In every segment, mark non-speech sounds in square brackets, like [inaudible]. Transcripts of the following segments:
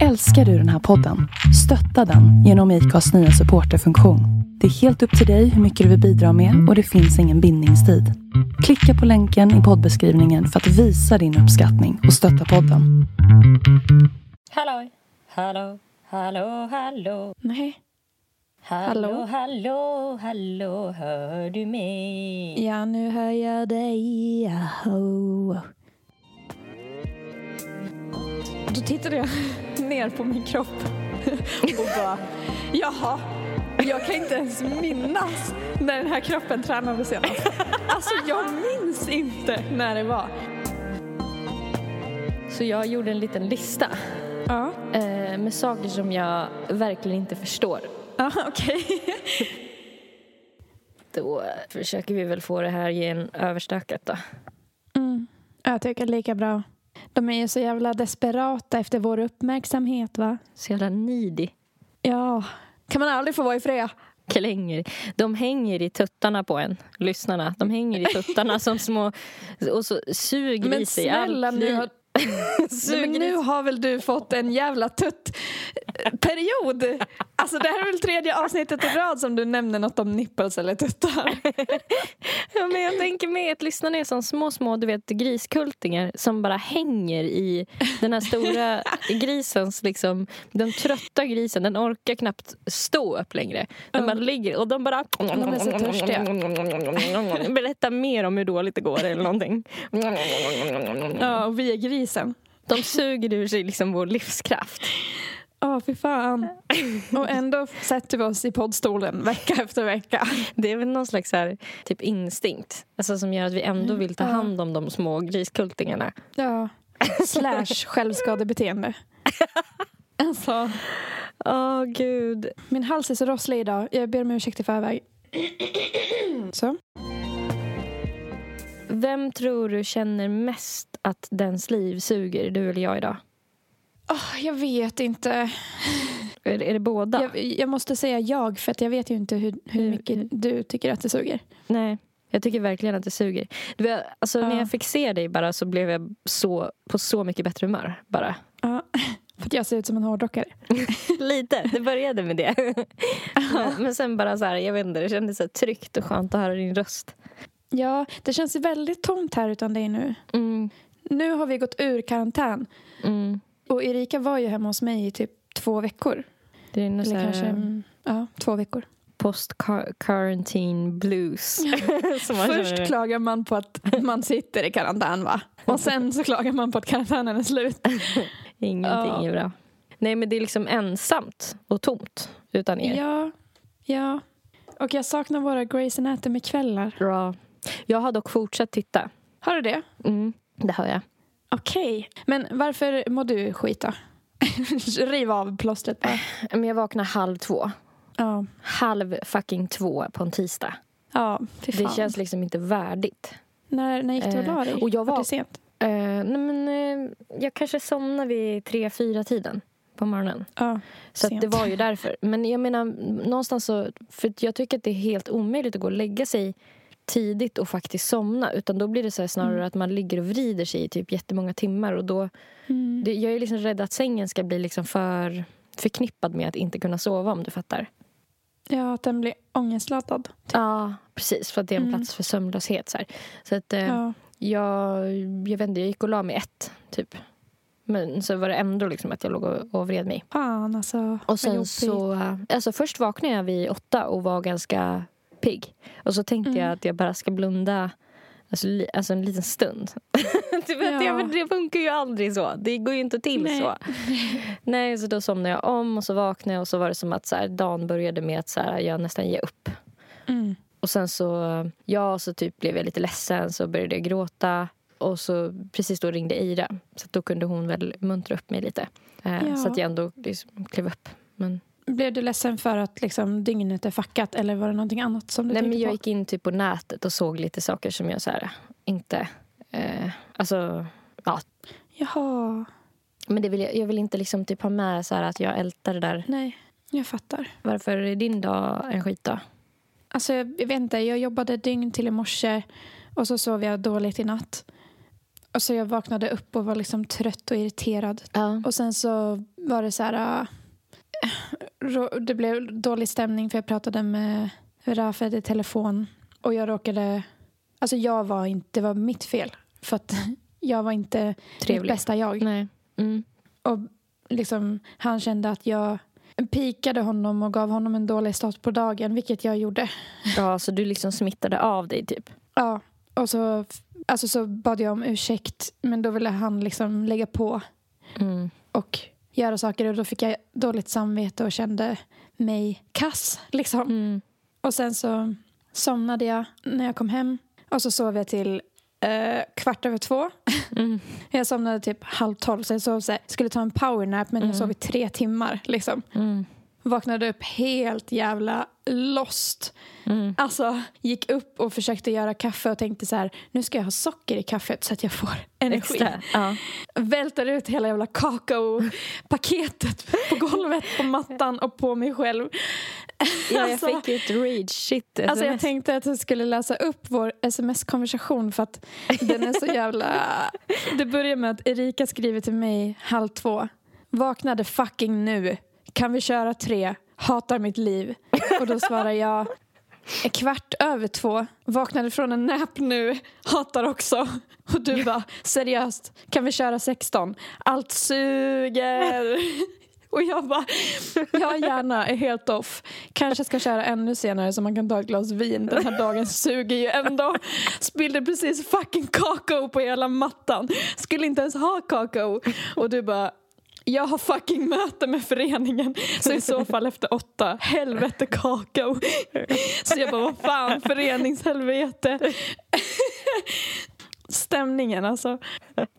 Älskar du den här podden? Stötta den genom IKAs nya supporterfunktion. Det är helt upp till dig hur mycket du vill bidra med och det finns ingen bindningstid. Klicka på länken i poddbeskrivningen för att visa din uppskattning och stötta podden. Hallå, hallå, hallå, hallå. Nej. Hallå, hallå, hallå, hör du mig? Ja, nu hör jag dig. Oh. Då tittade jag ner på min kropp [laughs] och bara, jaha, jag kan inte ens minnas när den här kroppen tränade senast. Alltså jag minns inte när det var. Så jag gjorde en liten lista Ja, eh, med saker som jag verkligen inte förstår. ja okej. [laughs] Då försöker vi väl få det här igen överstökat då. Mm, jag tycker lika bra. De är ju så jävla desperata efter vår uppmärksamhet va? Så jävla needy. Ja, kan man aldrig få vara i fred? Klänger. De hänger i tuttarna på en, lyssnarna. De hänger i tuttarna som små... Och så suger Men i sig snälla allt Nej, Suger [laughs] men nu har väl du fått en jävla tutt-period? Alltså det här är väl tredje avsnittet i rad som du nämner något om nipples eller tuttar? [laughs] Ja, men jag tänker med att lyssnarna är som små, små du vet, griskultingar som bara hänger i den här stora [laughs] grisens... Liksom, den trötta grisen, den orkar knappt stå upp längre. Den bara ligger och de bara... De är så törstiga. Berätta mer om hur dåligt det går eller någonting. Ja, och vi är grisen. De suger ur sig liksom vår livskraft. Ja, fy fan. Och ändå sätter vi oss i poddstolen vecka efter vecka. Det är väl någon slags här, typ instinkt alltså, som gör att vi ändå vill ta hand om de små griskultingarna. Ja. Slash självskadebeteende. Alltså, Åh, gud. min hals är så rosslig idag. Jag ber om ursäkt i förväg. Så. Vem tror du känner mest att dens liv suger, du eller jag idag? Åh, jag vet inte. Är det, är det båda? Jag, jag måste säga jag, för att jag vet ju inte hur, hur Hur- mycket du tycker att det suger. Nej, jag tycker verkligen att det suger. Du alltså, När Ja. jag fick se dig bara så blev jag så, på så mycket bättre humör. Bara. Ja, [laughs] för att jag ser ut som en hårdrockare. [laughs] Lite, det började med det. [laughs] men, men sen bara så här, jag vet inte, det kändes så tryggt och skönt att höra din röst. Ja, det känns väldigt tomt här utan dig nu. Mm, Nu har vi gått ur karantän. mm. Och Erika var ju hemma hos mig i typ två veckor. Det är nog Eller kanske mm, ja, två veckor. post-quarantine blues. [laughs] som man Först klagar man på att man sitter i karantän va? Och sen så klagar man på att karantänen är slut. [laughs] Ingenting Ja. är bra. Nej, men det är liksom ensamt och tomt utan er. Ja, ja. Och jag saknar våra Grey's Anatomy-kvällar. Bra. Jag har dock fortsatt titta. Har du det? Mm, det har jag. Okej. Men varför mår du skit då? [laughs] Riv av plåstret bara. Men jag vaknar halv två. Ja, Halv fucking två på en tisdag. ja fy fan. Det känns liksom inte värdigt. när, när gick du och la dig? Eh, och jag var- det sent? Uh, nej men, eh, jag kanske somnade vid tre, fyra tiden på morgonen. Ja, Så det var ju därför. Men jag menar, någonstans så... För jag tycker att det är helt omöjligt att gå och lägga sig tidigt och faktiskt somna. Utan då blir det så snarare Mm. att man ligger och vrider sig i typ jättemånga timmar. Och då, Mm. det, jag är liksom rädd att sängen ska bli liksom för förknippad med att inte kunna sova om du fattar. Ja, att den blir ångestladdad. Ja, precis. För att det är en Mm. plats för sömnlöshet. Så, här. så att eh, Ja. jag, jag vet inte, jag gick och la mig ett, typ. Men så var det ändå liksom att jag låg och, och vred mig. Fan alltså. Och sen så... eh, Alltså först vaknade jag vid åtta och var ganska pigg. Och så tänkte Mm. jag att jag bara ska blunda alltså, li, alltså en liten stund. [laughs] du vet, Ja. jag, det funkar ju aldrig så. Det går ju inte till Nej. så. [laughs] Nej, så då somnade jag om och så vaknade jag och så var det som att så här, dagen började med att så här, jag nästan ge upp. Mm. Och sen så, ja, så typ blev jag lite ledsen så började jag gråta. Och så precis då ringde Eira. Så då kunde hon väl muntra upp mig lite. Eh, Ja. Så att jag ändå liksom klev upp. Men, Blev du ledsen för att liksom, dygnet är fuckat eller var det någonting annat som du nej, men jag på? gick in typ på nätet och såg lite saker som jag så här, inte... Eh, alltså, ja. Jaha. Men det vill jag, jag vill inte liksom typ ha med så här att jag ältar det där. Nej, jag fattar. Varför är din dag en skitdag? Alltså, jag vet inte, jag jobbade dygn till i morse och så sov jag dåligt i natt. Och så jag vaknade upp och var liksom trött och irriterad. Ja. Och sen så var det så här... det blev dålig stämning för jag pratade med Rafed i telefon. Och jag råkade... Alltså jag var inte... Det var mitt fel. För att [laughs] jag var inte mitt Trevlig. bästa jag. Nej. Mm. Och liksom, han kände att jag pikade honom och gav honom en dålig start på dagen, vilket jag gjorde. [laughs] Ja, så du liksom smittade av dig typ. Ja, och så, alltså så bad jag om ursäkt, men då ville han liksom lägga på Mm. och göra saker och då fick jag dåligt samvete och kände mig kass. Liksom. Mm. Och sen så somnade jag när jag kom hem och så sov jag till eh, kvart över två. Mm. [laughs] Jag somnade typ halv tolv så jag sov så här, skulle ta en powernap men jag Mm. sov i tre timmar. Liksom. Mm. Vaknade upp helt jävla lost. Mm. Alltså gick upp och försökte göra kaffe och tänkte så här, nu ska jag ha socker i kaffet så att jag får energi. Extra. Ja. Välter ut hela jävla kakaopaketet [laughs] på golvet, på mattan och på mig själv. ja, jag Alltså- fick ju ett rage shit Alltså jag tänkte att jag skulle läsa upp vår sms-konversation för att den är så [laughs] jävla... Det börjar med att Erika skriver till mig halv två. Vaknade fucking nu. Kan vi köra tre? Hatar mitt liv. Och då svarar jag är kvart över två. Vaknade från en nap nu. Hatar också. Och du bara seriöst, kan vi köra 16? Allt suger. Och jag bara, ja gärna, är helt off. Kanske ska köra ännu senare så man kan ta ett glas vin. Den här dagen suger ju ändå. Spillde precis fucking kakao på hela mattan. Skulle inte ens ha kakao. Och du bara, jag har fucking möte med föreningen så i så fall efter åtta, helvete kakao. Så jag bara, vad fan, föreningshelvete. Stämningen alltså.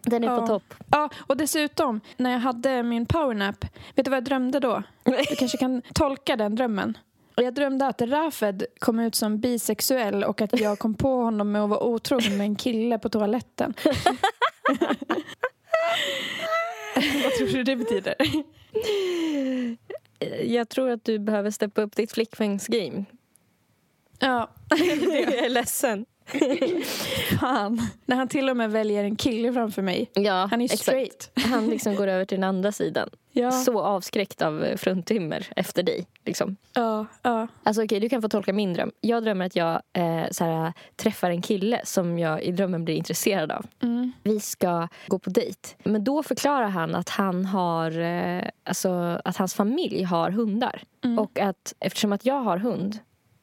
Den är Ja. på topp. Ja, och dessutom, när jag hade min powernap, vet du vad jag drömde då? Du kanske kan tolka den drömmen. Jag drömde att Rafed kom ut som bisexuell och att jag kom på honom med att vara otrogen med en kille på toaletten. [laughs] [laughs] vad tror du det betyder? Jag tror att du behöver steppa upp ditt flickvänsgame. Ja, [laughs] jag är ledsen. [laughs] fan. När han till och med väljer en kille framför mig. Ja, Han är exakt. straight. Han liksom går över till den andra sidan. Ja, Så avskräckt av eh, fruntimmer efter dig. Liksom. ja, ja. Alltså okej, du kan få tolka min dröm. Jag drömmer att jag eh, så här, träffar en kille som jag i drömmen blir intresserad av. Mm. Vi ska gå på dejt. Men då förklarar han att han har, eh, alltså att hans familj har hundar. Mm. Och att eftersom att jag har hund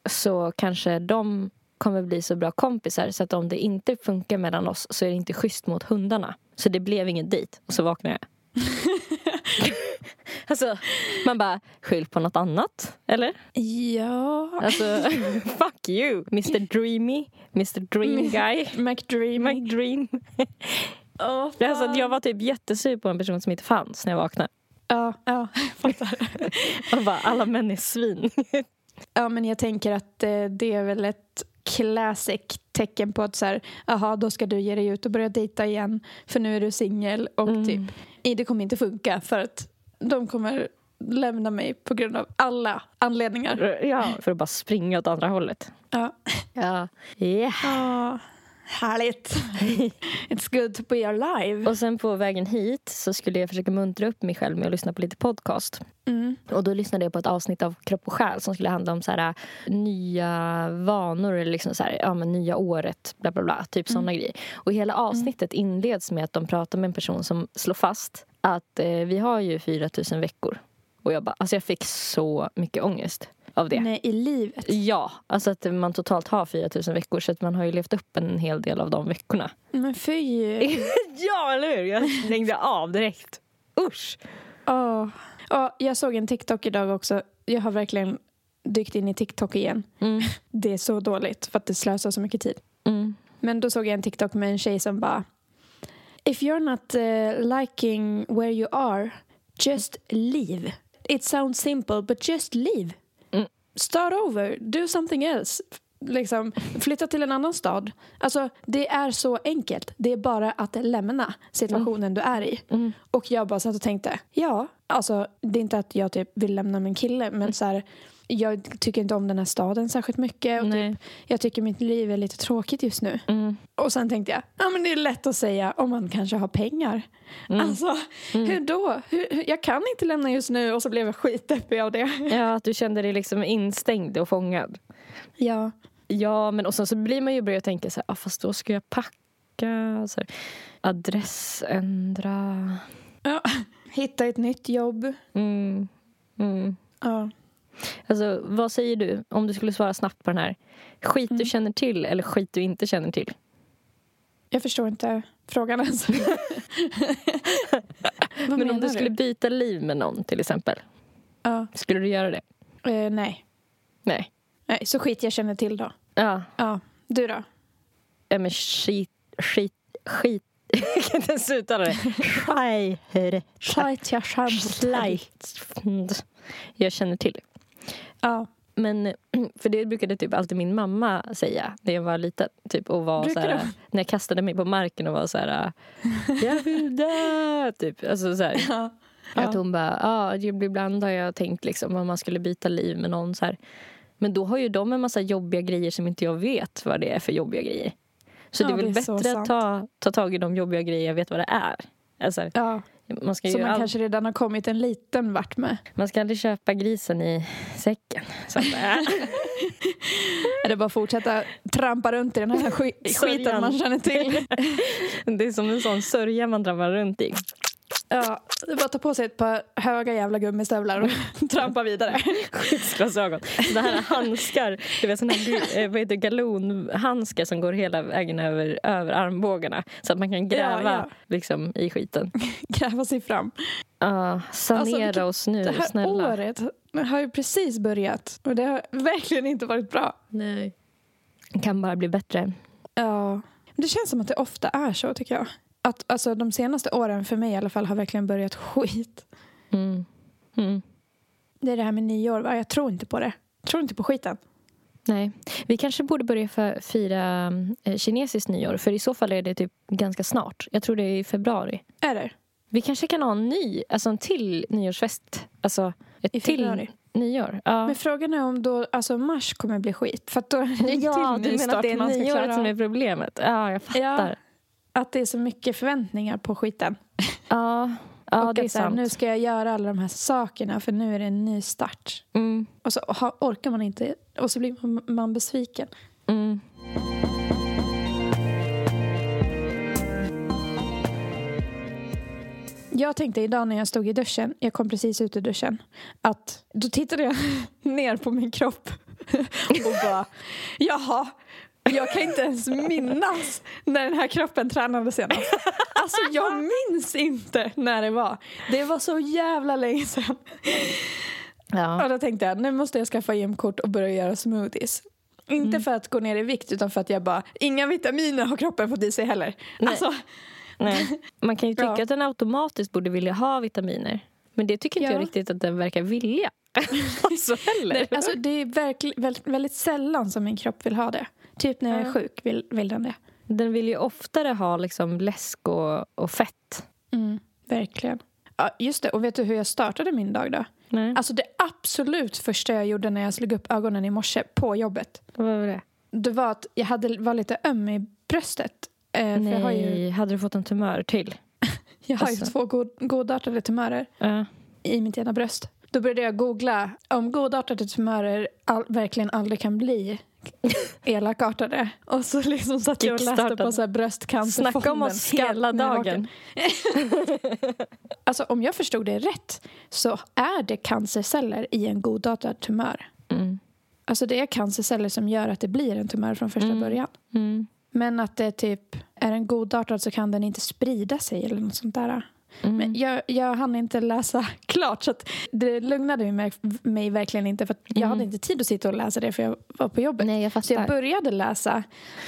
så kanske de kommer bli så bra kompisar så att om det inte funkar mellan oss så är det inte schysst mot hundarna. Så det blev ingen dejt. Och så vaknar jag. [laughs] alltså, man bara, skyll på något annat, eller? Ja. Alltså, [laughs] fuck you, Mr Dreamy, Mr Dream Guy. McDream. McDream. Oh, Alltså, jag var typ jättesur på en person som inte fanns när jag vaknade. Ja, ja, fattar. [laughs] Och bara, alla män är svin. Ja, men jag tänker att eh, det är väl ett classic tecken på att så här, aha, då ska du ge dig ut och börja dejta igen för nu är du singel och Mm. typ, det kommer inte funka för att de kommer lämna mig på grund av alla anledningar. Ja, för att bara springa åt andra hållet. Ja. Ja. Yeah. Ah, härligt. [laughs] It's good to be alive. Och sen på vägen hit så skulle jag försöka muntra upp mig själv med att lyssna på lite podcast. Mm. Och då lyssnade jag på ett avsnitt av Kropp och själ som skulle handla om så här, nya vanor eller liksom så här, ja, men nya året, bla bla bla, typ såna grejer. Och hela avsnittet inleds med att de pratar med en person som slår fast att eh, vi har ju 4000 veckor. Och jag bara, alltså jag fick så mycket ångest av det. Nej, i livet. Ja, alltså att man totalt har 4000 veckor så att man har ju levt upp en hel del av de veckorna. Men fy. [laughs] ja, eller hur? Jag stängde av direkt. Usch! Oh. Ja, jag såg en TikTok idag också. Jag har verkligen dykt in i TikTok igen. Mm. [laughs] Det är så dåligt för att det slösar så mycket tid. Mm. Men då såg jag en TikTok med en tjej som bara If you're not uh, liking where you are, just leave. It sounds simple, but just leave. Mm. Start over, do something else. Liksom, flytta till en annan stad. Alltså, det är så enkelt. Det är bara att lämna situationen du är i. Mm. Och jag bara satt och tänkte, ja, alltså det är inte att jag typ vill lämna min kille, men så här, jag tycker inte om den här staden särskilt mycket. Och typ, jag tycker mitt liv är lite tråkigt just nu. Mm. Och sen tänkte jag, ja men det är lätt att säga om man kanske har pengar. Mm. Alltså, hur då? Hur, jag kan inte lämna just nu och så blev jag skitdeppig av det. [laughs] Ja, att du kände dig liksom instängd och fångad. Ja. Ja, men och sen så blir man ju börja tänka så här, ah, fast då ska jag packa, så här, adressändra. ja. [laughs] Hitta ett nytt jobb. Mm. Mm. Ja. Alltså, vad säger du om du skulle svara snabbt på den här? Skit du Mm. känner till eller skit du inte känner till? Jag förstår inte frågan ens. [laughs] [laughs] Vad Men om du skulle byta liv med någon till exempel, Ja. skulle du göra det? Eh, nej. Nej. nej. Så skit jag känner till då. Ja, Ja. Du då? ja men skit, skit, skit. [laughs] Jag kan inte ens uttala det. Känner Slight. Jag känner till. Ja. Men, [clears throat] för det brukade typ alltid min mamma säga när jag var liten. Typ, och var så Brukar här, de? när jag kastade mig på marken och var så här... Jag vill dö! Typ. Alltså, så här. Ja. Att hon bara, ja, ibland har jag tänkt liksom om man skulle byta liv med någon så här. Men då har ju de en massa jobbiga grejer som inte jag vet vad det är för jobbiga grejer. Så Ja, det är väl det är bättre att ta, ta tag i de jobbiga grejer jag vet vad det är. Alltså, ja. Man, ska Så ju man all... kanske redan har kommit en liten vart med. man ska aldrig köpa grisen i säcken. Så att, äh. [laughs] Eller bara fortsätta trampa runt i den här sk- [laughs] skiten man känner till. [laughs] det är som en sån sörja man trampar runt i. Ja, det bara att ta på sig ett par höga jävla gummistövlar och [laughs] trampa vidare. Skyddsglasögon. Så det här är handskar, du vet såna här eh, vad heter, det, galonhandskar som går hela vägen över, över armbågarna. Så att man kan gräva Ja, ja. Liksom, i skiten. [laughs] Gräva sig fram. Ja, sanera Alltså, vilket- oss nu, Det här snälla. året har ju precis börjat och det har verkligen inte varit bra. Nej. Det kan bara bli bättre. Ja. Det känns som att det ofta är så tycker jag. Att alltså, de senaste åren för mig i alla fall har verkligen börjat [laughs] skit. Mm. Mm. Det är det här med nyår va? Jag tror inte på det. Jag tror inte på skiten. Nej. Vi kanske borde börja fira eh, kinesiskt nyår. För i så fall är det typ ganska snart. Jag tror det är i februari. Är det? Vi kanske kan ha en ny, alltså en till nyårsfest. Alltså ett I till februari? nyår. Ja. Men frågan är om då, alltså mars kommer bli skit. För då är det en Ja, till du menar att det är nyåret som är problemet? Ja, jag fattar. Att det är så mycket förväntningar på skiten. Ja, ja och det är att här, sant. nu ska jag göra alla de här sakerna för nu är det en ny start. Mm, Och så orkar man inte och så blir man, man besviken. mm. Jag tänkte idag när jag stod i duschen, jag kom precis ut ur duschen, att då tittade jag [laughs] ner på min kropp [laughs] och bara, jaha, jag kan inte ens minnas när den här kroppen tränade senast. Alltså jag minns inte när det var. Det var så jävla länge sedan. Ja. Och då tänkte jag, nu måste jag skaffa gymkort och börja göra smoothies. Inte Mm. för att gå ner i vikt utan för att jag bara, inga vitaminer har kroppen fått i sig heller. Nej. Alltså, Nej. Man kan ju tycka Ja. att den automatiskt borde vilja ha vitaminer. Men det tycker inte Ja. jag riktigt att den verkar vilja. [laughs] alltså heller. Nej, alltså, det är verkl, väldigt, väldigt sällan som min kropp vill ha det. Typ när jag är sjuk vill, vill den det. Den vill ju oftare ha liksom läsk och, och fett. Mm, verkligen. Ja, just det. Och vet du hur jag startade min dag då? Nej. Alltså det absolut första jag gjorde när jag slog upp ögonen i morse på jobbet. Vad var det? Det var att jag hade, var lite öm i bröstet. Eh, för Nej, jag har ju, hade du fått en tumör till? [laughs] jag har alltså. ju två god, godartade tumörer Ja. i mitt ena bröst. Då började jag googla om godartade tumörer all, verkligen aldrig kan bli [laughs] elakartade. Och så liksom satt jag och läste på så här bröstcancerfonden. Snacka om när jag dagen. [laughs] Alltså om jag förstod det rätt så är det cancerceller i en godartad tumör. Mm. Alltså det är cancerceller som gör att det blir en tumör från första Mm. början. Mm. Men att det typ är en godartad så kan den inte sprida sig eller något sånt där. Mm. Men jag, jag hann inte läsa [laughs] klart så att det lugnade mig, mig verkligen inte för att jag Mm. hade inte tid att sitta och läsa det för jag var på jobbet. Nej, jag Så jag började läsa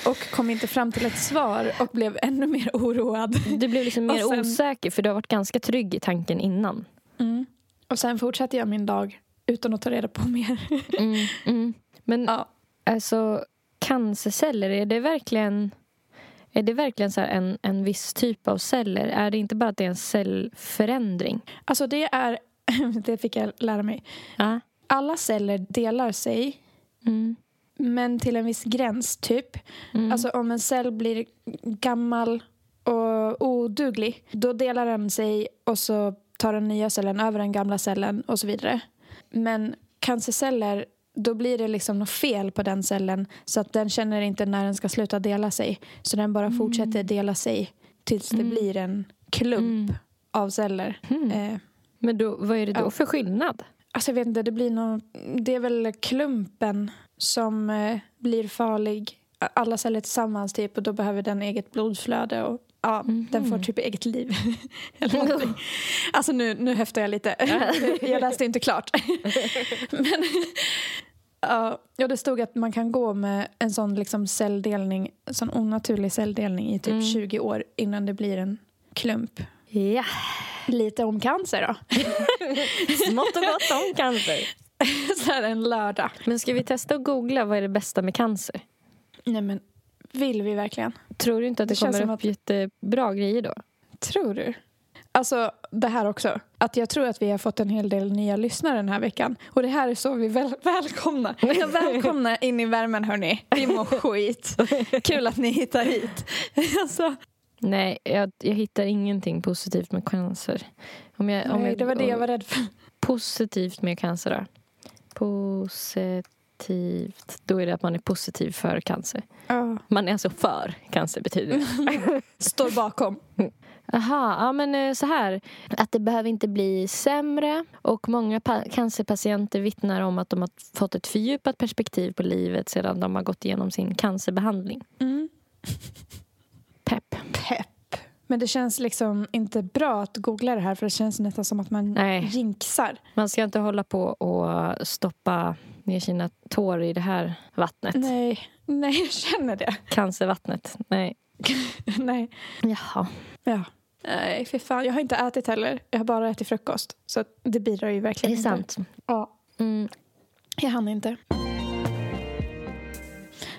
och kom inte fram till ett svar och blev ännu mer [laughs] oroad. Du blev liksom [laughs] mer sen- osäker för du har varit ganska trygg i tanken innan. Mm. Och sen fortsatte jag min dag utan att ta reda på mer. Mm. Mm. Men ja. alltså cancerceller, är det verkligen är det verkligen så en, en viss typ av celler? Är det inte bara att det är en cellförändring? Alltså det är, [laughs] det fick jag lära mig, Ja. alla celler delar sig Mm. men till en viss gräns, typ. Mm. Alltså om en cell blir gammal och oduglig då delar den sig och så tar den nya cellen över den gamla cellen och så vidare. Men cancerceller, då blir det liksom något fel på den cellen så att den känner inte när den ska sluta dela sig. Så den bara fortsätter dela sig tills det Mm. blir en klump Mm. av celler. Mm. Eh, Men då, vad är det då Ja. för skillnad? Alltså jag vet inte, det blir någon, Det är väl klumpen som eh, blir farlig. Alla celler tillsammans typ och då behöver den eget blodflöde och ja, den får typ eget liv. [laughs] Eller alltså nu, nu höftar jag lite. [laughs] jag läste inte klart. [laughs] Men ja, det stod att man kan gå med en sån liksom celldelning, en sån onaturlig celldelning i typ Mm. 20 år innan det blir en klump. Ja, Lite om cancer då. smått och gott om cancer. Så här en lördag. Men ska vi testa att googla vad är det bästa med cancer? Nej men, vill vi verkligen? Tror du inte att det, Det kommer upp att- jättebra grejer då? Tror du? Alltså det här också. Att jag tror att vi har fått en hel del nya lyssnare den här veckan. Och det här är så vi väl, [laughs] välkomna. välkomna in i värmen hörni. Vi mår skit. Kul att ni hittar hit. [laughs] alltså, Nej, jag, jag hittar ingenting positivt med cancer. Om jag, om nej, det var det jag var rädd för. Positivt med cancer då? Positivt. Då är det att man är positiv för cancer. Ja. Man är alltså för cancer betyder det. [laughs] Står bakom. Aha, ja men eh, så här. Att det behöver inte bli sämre. Och många pa- cancerpatienter vittnar om att de har fått ett fördjupat perspektiv på livet sedan de har gått igenom sin cancerbehandling. Mm. Pepp. Pepp. Men det känns liksom inte bra att googla det här för det känns nästan som att man Nej. jinxar. Man ska inte hålla på och stoppa ner sina tår i det här vattnet. Nej, nej jag känner det. Cancervattnet. Nej. [laughs] nej. Jaha. Ja. Nej, för fan. Jag har inte ätit heller. Jag har bara ätit frukost. Så det bidrar ju Det verkligen är inte. sant. Ja. Mm. Jag hann inte.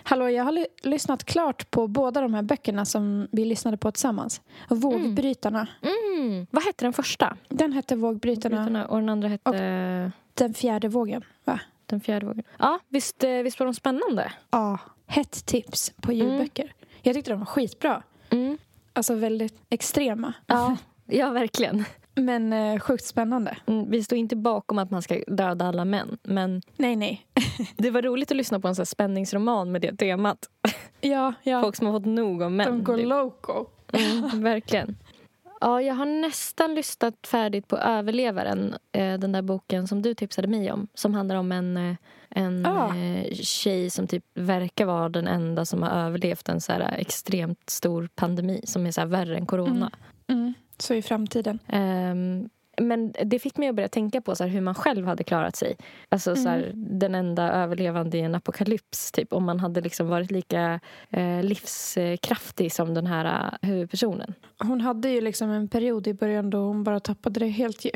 Hallå, jag har ly- lyssnat klart på båda de här böckerna som vi lyssnade på tillsammans. Vågbrytarna. Mm. Vad hette den första? Den hette Vågbrytarna, Brytarna, Och den andra hette den fjärde vågen. Va? Den fjärde vågen. Ja, visst, eh, visst var de spännande? Ja. Hett tips på ljudböcker. Jag tyckte de var skitbra. Mm. Alltså väldigt extrema. Ja. ja, verkligen. Men eh, sjukt spännande. Mm, Vi står inte bakom att man ska döda alla män. Men Nej, nej. [laughs] det var roligt att lyssna på en sån spänningsroman med det temat. Ja, ja. Folk som har fått nog av män. de går typ. loco. Mm, verkligen. Ja, jag har nästan lyssnat färdigt på Överlevaren. eh, Den där boken som du tipsade mig om. Som handlar om en, eh, en Ah. tjej som typ verkar vara den enda som har överlevt en så här extremt stor pandemi som är så här värre än corona. Mm. Så i framtiden. Ehm, men det fick mig att börja tänka på så här, hur man själv hade klarat sig. Alltså så här, den enda överlevande i en apokalyps. Typ, om man hade liksom varit lika eh, livskraftig som den här eh, huvudpersonen. Hon hade ju liksom en period i början då hon bara tappade det helt ju.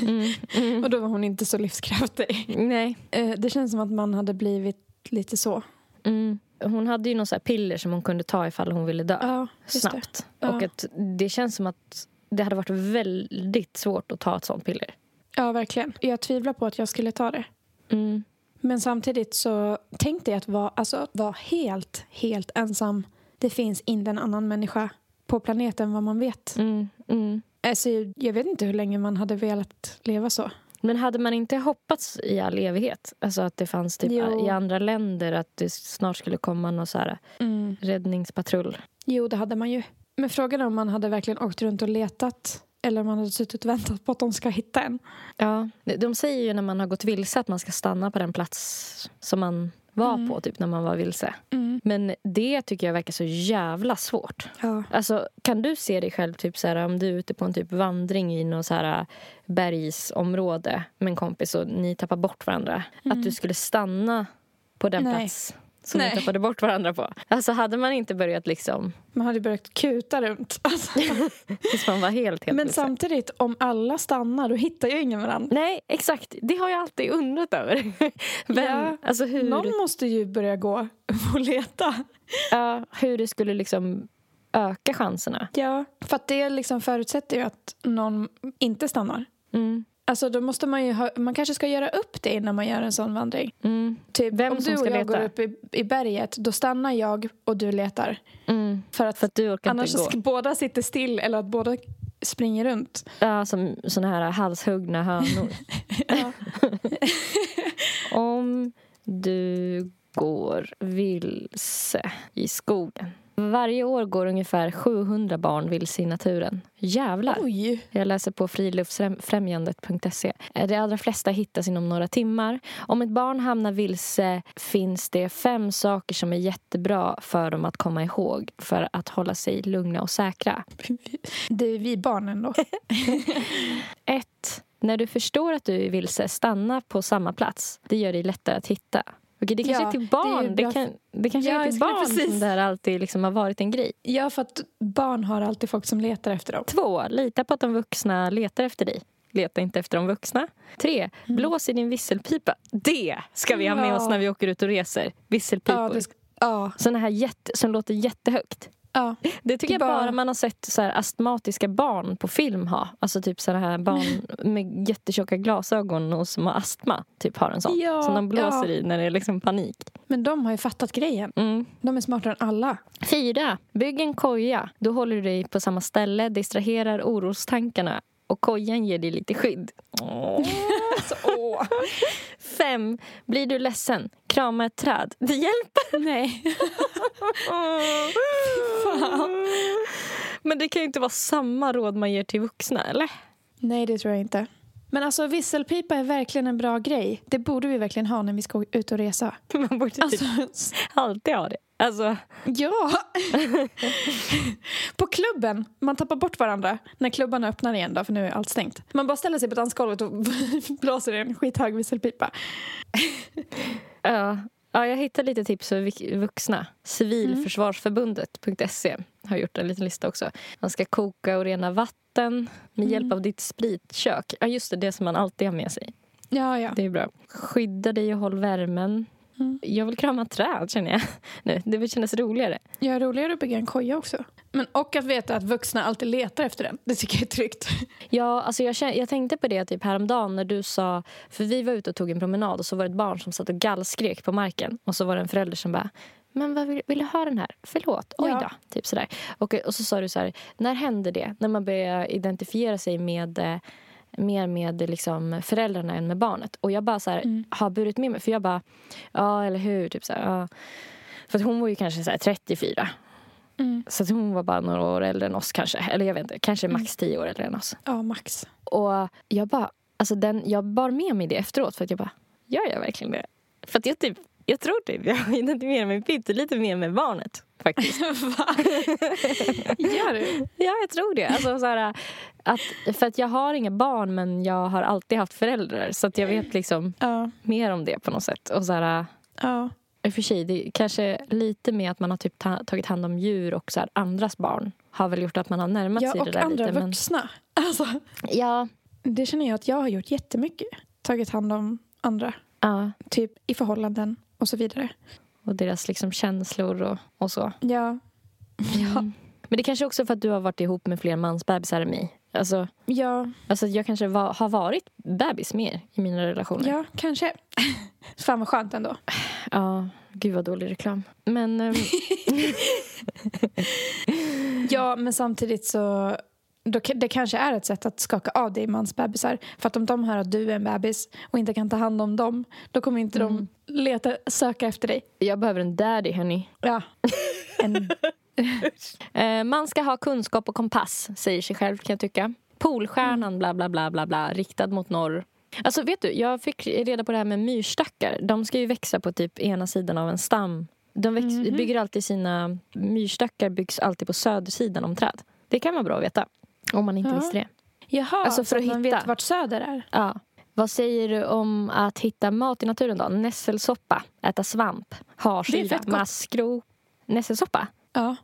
Mm. [laughs] Och då var hon inte så livskraftig. Nej. Eh, Det känns som att man hade blivit lite så. Mm. Hon hade ju någon så piller som hon kunde ta ifall hon ville dö Ja, snabbt. Ja. Och att det känns som att det hade varit väldigt svårt att ta ett sånt piller. Ja, verkligen. Jag tvivlar på att jag skulle ta det. Mm. Men samtidigt så tänkte jag att vara, alltså, att vara helt, helt ensam. Det finns inte en annan människa på planeten vad man vet. Mm. Mm. Alltså, jag vet inte hur länge man hade velat leva så. Men hade man inte hoppats i all evighet? Alltså att det fanns typ Jo. i andra länder att det snart skulle komma någon så här räddningspatrull. Jo, det hade man ju. Men frågan är om man hade verkligen åkt runt och letat eller om man hade suttit och väntat på att de ska hitta en. Ja. De säger ju när man har gått vilse att man ska stanna på den plats som man var på typ när man var vilse. Men det tycker jag verkar så jävla svårt. Ja. Alltså, kan du se dig själv typ så här, om du är ute på en typ vandring i något så här äh, bergsområde med en kompis och ni tappar bort varandra? Att du skulle stanna på den Nej. plats som Nej. ni tappade bort varandra på? Alltså hade man inte börjat liksom Man hade börjat kuta runt. [laughs] Alltså. tills man var helt, helt Men vilse? samtidigt, om alla stannar då hittar ju ingen varandra. Nej, exakt. Det har jag alltid undrat över. [laughs] Vem, Ja. alltså hur, Någon måste ju börja gå och leta. ja, hur det skulle liksom öka chanserna. Ja, för det liksom förutsätter ju att någon inte stannar. Mm. Alltså då måste man ju ha, man kanske ska göra upp det innan man gör en sån vandring. Mm. Typ Vem om du och ska jag leta? går upp i, i berget, då stannar jag och du letar. Mm. För att, För att du orkar annars inte gå. ska båda sitter still eller att båda springer runt. Ja, som såna här halshuggna hönor. [laughs] Om du går vilse i skogen. Varje år går ungefär 700 barn vilse i naturen. Jävlar! Oj! Jag läser på friluftsfrämjandet.se. De allra flesta hittas inom några timmar. Om ett barn hamnar vilse finns det fem saker som är jättebra för dem att komma ihåg för att hålla sig lugna och säkra. [laughs] Det är vi barnen då. [laughs] 1. När du förstår att du är vilse, stanna på samma plats. Det gör dig lättare att hitta. Okej, det kanske Ja, är till det är barn. Det, kan, det kanske Ja, är till [laughs] barn precis- som det här alltid liksom har varit en grej. Ja, för att barn har alltid folk som letar efter dem. 2. Lita på att de vuxna letar efter dig. Leta inte efter de vuxna. 3. Blås i din visselpipa. Det ska vi ha med Mm. Ja. oss när vi åker ut och reser. Visselpipor. Ja, det ja, Såna här jätte, som låter jättehögt. Ja. Det tycker jag Bara- man har sett så här astmatiska barn på film ha. Alltså typ såna här barn [laughs] med jättetjocka glasögon och som har astma. Typ har en sån. Ja, som de blåser ja. i när det är liksom panik. Men de har ju fattat grejen. Mm. De är smartare än alla. Fyra. Bygg en koja. Då håller du dig på samma ställe, distraherar orostankarna och kojan ger dig lite skydd. Åh. Åh. [laughs] Fem. Blir du ledsen, krama ett träd. Det hjälper. Nej. [laughs] Men det kan ju inte vara samma råd man ger till vuxna, eller? Nej, det tror jag inte. Men alltså visselpipa är verkligen en bra grej. Det borde vi verkligen ha när vi ska ut och resa. [laughs] Man borde typ Alltså, alltid ha det. Alltså, ja! [laughs] på klubben, man tappar bort varandra när klubban öppnar igen då, för nu är allt stängt. Man bara ställer sig på dansgolvet och [laughs] blåser i en skithög visselpipa. [laughs] ja. ja, jag hittade lite tips för vuxna. Civilförsvarsförbundet.se har gjort en liten lista också. Man ska koka och rena vatten med hjälp av ditt spritkök. Ja, just det, det som man alltid har med sig. Ja, ja. Det är bra. Skydda dig och håll värmen. Mm. Jag vill krama träd, känner jag. [laughs] Nu, det vill kännas roligare. Jag är roligare att bygga en koja också. Men, och att veta att vuxna alltid letar efter den. Det tycker jag är tryggt. [laughs] Ja, alltså jag, jag tänkte på det typ häromdagen när du sa... För vi var ute och tog en promenad och så var det ett barn som satt och gallskrek på marken. Och så var det en förälder som bara men vad vill, vill du ha den här? Förlåt, oj Ja. då. Typ sådär. Och, och så sa du så här, när händer det? När man börjar identifiera sig med eh, mer med liksom, föräldrarna än med barnet. Och jag bara så här, Mm. har burit med mig. För jag bara, ja eller hur. Typ så här, ja. För att hon var ju kanske så här 34. Mm. Så att hon var bara några år äldre än oss kanske. Eller jag vet inte, kanske max 10 år äldre än oss. Ja, max. Och jag bara, alltså den, jag bar med mig det efteråt för att jag bara, gör jag verkligen det? För att jag typ, jag tror typ jag identifierar mig pyttelite mer med barnet faktiskt. [laughs] Gör du? [laughs] ja, jag tror det. Alltså, så här, att, för att jag har inga barn men jag har alltid haft föräldrar så att jag vet liksom Ja. mer om det på något sätt. Och så här, ja. i och för sig, det kanske lite med att man har typ ta, tagit hand om djur och så här, andras barn har väl gjort att man har närmat Ja, sig det och där andra lite. Men, vuxna. Alltså, ja, det känner jag att jag har gjort jättemycket. Tagit hand om andra. ja, Typ i förhållanden och så vidare. Och deras liksom känslor och, och så. Ja. Ja. Men det kanske också är för att du har varit ihop med fler mansbebisar än mig. Alltså, Ja, alltså jag kanske var, har varit bebis mer i mina relationer. ja kanske. [laughs] Fan vad skönt ändå. Ja, gud vad dålig reklam. Men ehm, [laughs] Ja, men samtidigt så... Då, det kanske är ett sätt att skaka av dig mansbebisar. För att om de hör att du är en bebis och inte kan ta hand om dem då kommer inte de leta, söka efter dig. jag behöver en daddy, hörni. Ja. En, [laughs] Eh, man ska ha kunskap och kompass, säger sig själv kan jag tycka. Polstjärnan, bla bla bla bla bla, riktad mot norr. Alltså vet du, jag fick reda på det här med myrstackar. De ska ju växa på typ ena sidan av en stam. De väx, Mhm. bygger alltid sina... Myrstackar byggs alltid på södersidan om träd. Det kan vara bra att veta. Om man inte Ja. visste det. jaha, Alltså, för att att man hitta. vet vart söder är. Ja. Vad säger du om att hitta mat i naturen då? Nässelsoppa, äta svamp, gott. maskro. Nässelsoppa? Ja,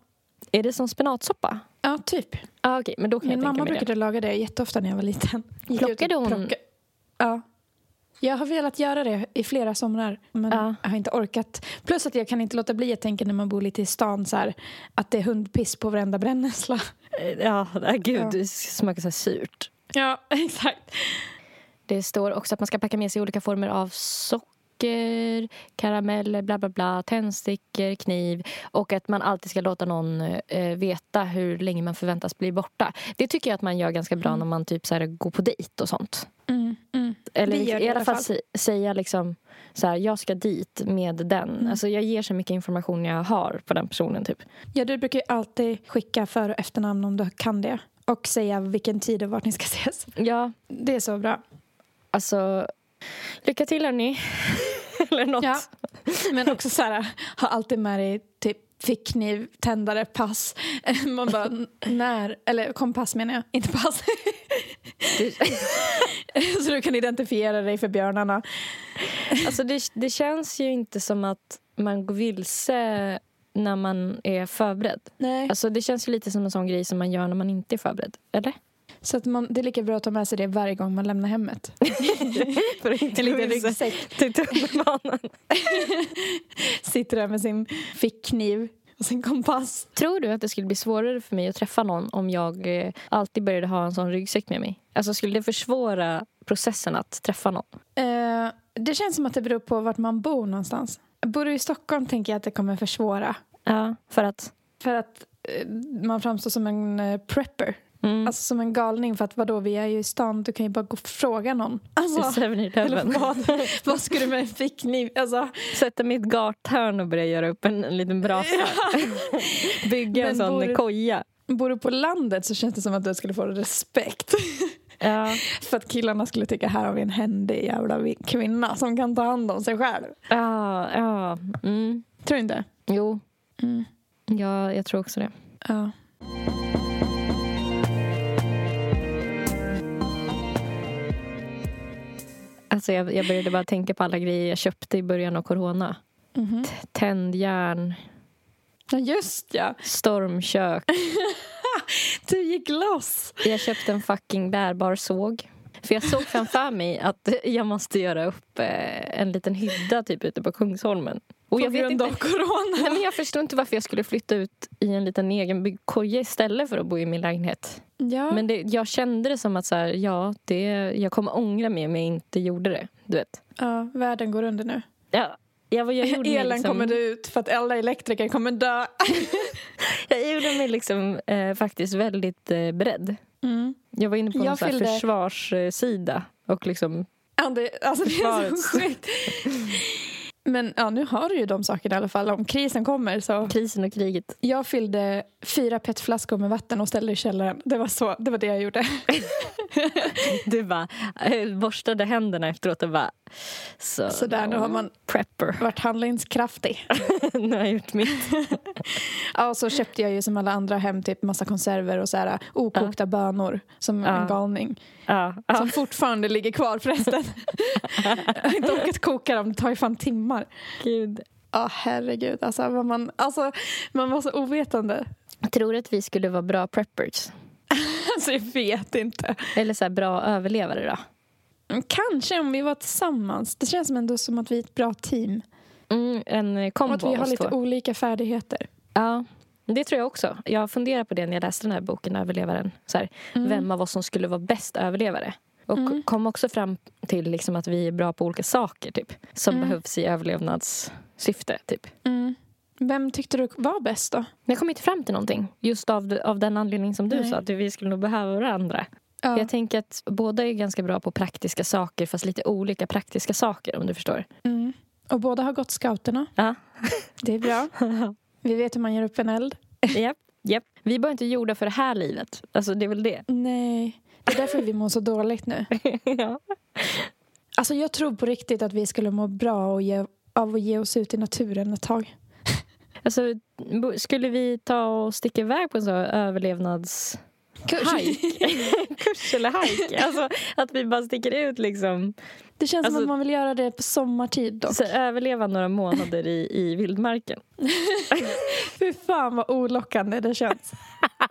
Är det som spenatsoppa? ja typ. Ah, Okej, men då kan Min jag mamma mig det. brukade laga det jätteofta när jag var liten. Gick Plockade hon- plocka- Ja. Jag har velat göra det i flera somrar, men Ja. jag har inte orkat. Plus att jag kan inte låta bli att tänka när man bor lite i stan så här, att det är hundpiss på varenda brännässla. Ja, [laughs] nej, gud, Ja. det smakar så här surt. Ja, [laughs] exakt. Det står också att man ska packa med sig olika former av socker, karameller, bla bla bla, tändstickor, kniv och att man alltid ska låta någon eh, veta hur länge man förväntas bli borta. Det tycker jag att man gör ganska bra Mm. när man typ så här, går på dejt och sånt. Mm, mm. Eller det i alla fall sä- säga liksom så här, jag ska dit med den. Mm. Alltså jag ger så mycket information jag har på den personen typ. Ja, du brukar ju alltid skicka för och efternamn om du kan det. Och säga vilken tid och vart ni ska ses. Ja, Det är så bra. alltså lycka till hörni. [laughs] Eller något. Ja. Men också så här, ha alltid med dig typ fickkniv, tändare, pass. [laughs] Man bara, när? Eller kompass menar jag, inte pass. [laughs] [laughs] så du kan identifiera dig för björnarna. Alltså det, det känns ju inte som att man går vilse när man är förberedd. Nej. Alltså det känns ju lite som en sån grej som man gör när man inte är förberedd. Eller? Så att man, det är lika bra att ta med sig det varje gång man lämnar hemmet. [laughs] För att inte En liten ryggsäck. till tunnelbanan. [laughs] Sitter där med sin fickkniv och sin kompass. Tror du att det skulle bli svårare för mig att träffa någon om jag eh, alltid började ha en sån ryggsäck med mig? Alltså skulle det försvåra processen att träffa någon? Eh, det känns som att det beror på vart man bor någonstans. Bor du i Stockholm tänker jag att det kommer försvåra. Ja, för att... För att eh, man framstår som en prepper. Mm. Alltså som en galning för att vadå, vi är ju i stan, du kan ju bara gå och fråga någon. Alltså, eller 7-Eleven. vad, [laughs] vad ska du med en fickkniv? Alltså, Sätta mitt gathörn och börja göra upp en, en liten brasa. [laughs] Bygga en sån bor- koja. bor du på landet så känns det som att du skulle få respekt. [laughs] Ja. för att killarna skulle tycka här har vi en händig jävla vi- kvinna som kan ta hand om sig själv. Ja, ja. Mm. Tror du inte? Jo, Mm. ja, jag tror också det. Ja. Alltså jag, jag började bara tänka på alla grejer jag köpte i början av corona. Mhm. Tändjärn, ja, just ja. stormkök. [laughs] Du gick loss. Jag köpte en fucking bärbar såg. För jag såg framför mig att jag måste göra upp eh, en liten hydda typ ute på Kungsholmen. Och På jag grund inte, av corona. nej, men jag förstod inte varför jag skulle flytta ut i en liten egenbyggd koja istället för att bo i min lägenhet. Ja. Men det, jag kände det som att så här, ja, det, jag kommer ångra mig om jag inte gjorde det. Du vet. ja, världen går under nu. Ja, jag, var- [laughs] jag gjorde Elen liksom, kommer ut för att alla elektriker kommer dö. [laughs] Jag gjorde mig liksom eh, faktiskt väldigt eh, beredd. Mm. Jag var inne på Jag fyllde- försvarssida och liksom det, alltså det är så sjukt. Men ja, nu har du ju de sakerna i alla fall. Om krisen kommer så. krisen och kriget. Jag fyllde fyra petflaskor med vatten och ställde i källaren. Det var, så, det, var det jag gjorde. [laughs] Du bara eh, borstade händerna efteråt och bara... Så, Så där, nu har man Prepper. varit handlingskraftig. [laughs] nu har jag gjort mitt. [laughs] Ja, och så köpte jag ju som alla andra hem typ massa konserver och så här, okokta bönor som Ja. en galning. Ja. Som fortfarande ligger kvar förresten. jag har inte orkat koka dem, det tar ju fan timmar. Gud. Ja, herregud. Alltså, man, alltså, man var så ovetande. Jag tror att vi skulle vara bra preppers. [laughs] Alltså, jag vet inte. Eller så här bra överlevare då. Mm, Kanske om vi var tillsammans. Det känns ändå som att vi är ett bra team. Mm, en eh, Och kombo att vi har lite två. olika färdigheter. Ja, det tror jag också. Jag funderar på det när jag läste den här boken Överlevaren. Så här, Mm. Vem av oss som skulle vara bäst överlevare. Och Mm. kom också fram till liksom att vi är bra på olika saker typ, som Mm. behövs i överlevnadssyfte. Typ. Mm. Vem tyckte du var bäst då? Jag kom inte fram till någonting. Just av, av den anledning som du Nej. sa, att vi skulle nog behöva varandra. Ja. Jag tänker att båda är ganska bra på praktiska saker, fast lite olika praktiska saker om du förstår. Mm. Och båda har gått scouterna. Ja. [laughs] Det är bra. [laughs] Vi vet hur man gör upp en eld. Japp, japp. Vi bara inte gjorda för det här livet. Alltså det är väl det. Nej, det är därför vi mår så dåligt nu. [laughs] ja. Alltså jag tror på riktigt att vi skulle må bra och ge, av att ge oss ut i naturen ett tag. Alltså, skulle vi ta och sticka iväg på en sån överlevnads... Hike. [laughs] Kurs eller hike. Alltså att vi bara sticker ut liksom. Det känns Alltså- som att man vill göra det på sommartid dock. Så överleva några månader i, i vildmarken. [laughs] Fy fan vad olockande det känns.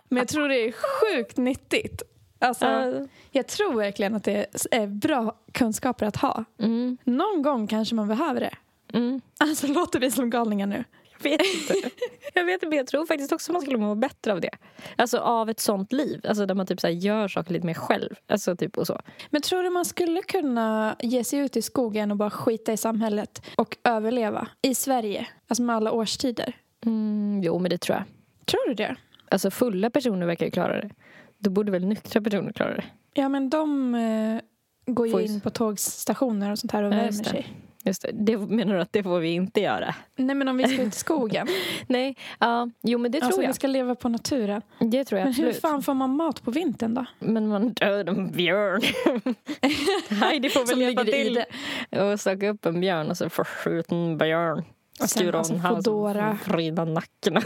Men jag tror det är sjukt nyttigt. Alltså, Ja. jag tror verkligen att det är bra kunskaper att ha. Mm, Någon gång kanske man behöver det. mm. Alltså låter vi som galningar nu? vet inte. Jag vet inte, [laughs] jag tror faktiskt också man skulle må bättre av det. Alltså av ett sånt liv. Alltså där man typ så gör saker lite mer själv. Alltså typ och så. Men tror du man skulle kunna ge sig ut i skogen och bara skita i samhället och överleva i Sverige? Alltså med alla årstider. Mm, jo, men det tror jag. Tror du det? Alltså fulla personer verkar ju klara det. Då borde väl nyktra personer klara det. Ja, men de eh, går ju Får in på tågstationer och sånt här och Ja, värmer sig. Just det. det. Menar du att det får vi inte göra? Nej, men om vi ska ut i skogen. [laughs] Nej, ja, jo men det tror alltså, jag. vi ska leva på naturen. Det tror jag Men hur absolut. fan får man mat på vintern då? Men man dödar en björn. [laughs] Heidi får väl hjälpa till och söka upp en björn och så få skjuta en björn. Och sen, Skura alltså, en hals Foodora. och vrida nacken. [laughs]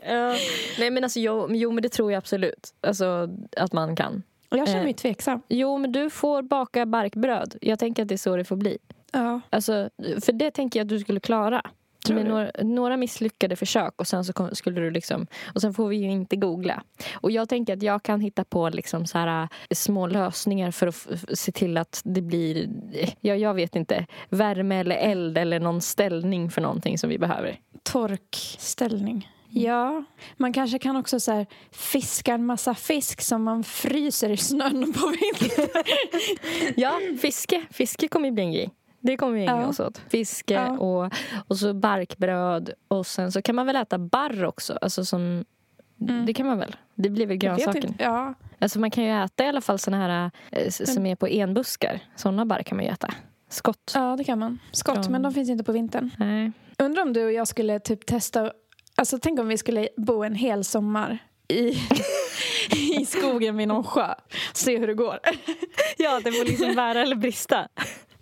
[laughs] Nej men alltså jo, jo men det tror jag absolut. Alltså att man kan. Jag känner Eh. mig tveksam. Jo men du får baka barkbröd. Jag tänker att det är så det får bli. Ja. Alltså, för det tänker jag att du skulle klara. Tror Med några, några misslyckade försök och sen så kom, skulle du liksom och sen får vi ju inte googla. Och jag tänker att jag kan hitta på liksom så här, äh, små lösningar för att se till att det blir, eh, ja, jag vet inte, värme eller eld eller någon ställning för någonting som vi behöver. Torkställning. Ja, man kanske kan också så här, fiska en massa fisk som man fryser i snön på vintern. [laughs] Ja, fiske. Fiske kommer ju bli en grej. Det kommer vi ägna Ja. oss åt. Fiske Ja. och, och så barkbröd. Och sen så kan man väl äta barr också. Alltså som, Mm. Det kan man väl? Det blir väl inte. Ja, Alltså man kan ju äta i alla fall såna här eh, som är på enbuskar. Såna barr kan man ju äta. Skott. ja, det kan man. Skott, Från- men de finns inte på vintern. Nej. Undrar om du och jag skulle typ testa... Alltså tänk om vi skulle bo en hel sommar i, [laughs] i skogen vid någon sjö. Se hur det går. Ja, det får liksom bära eller brista.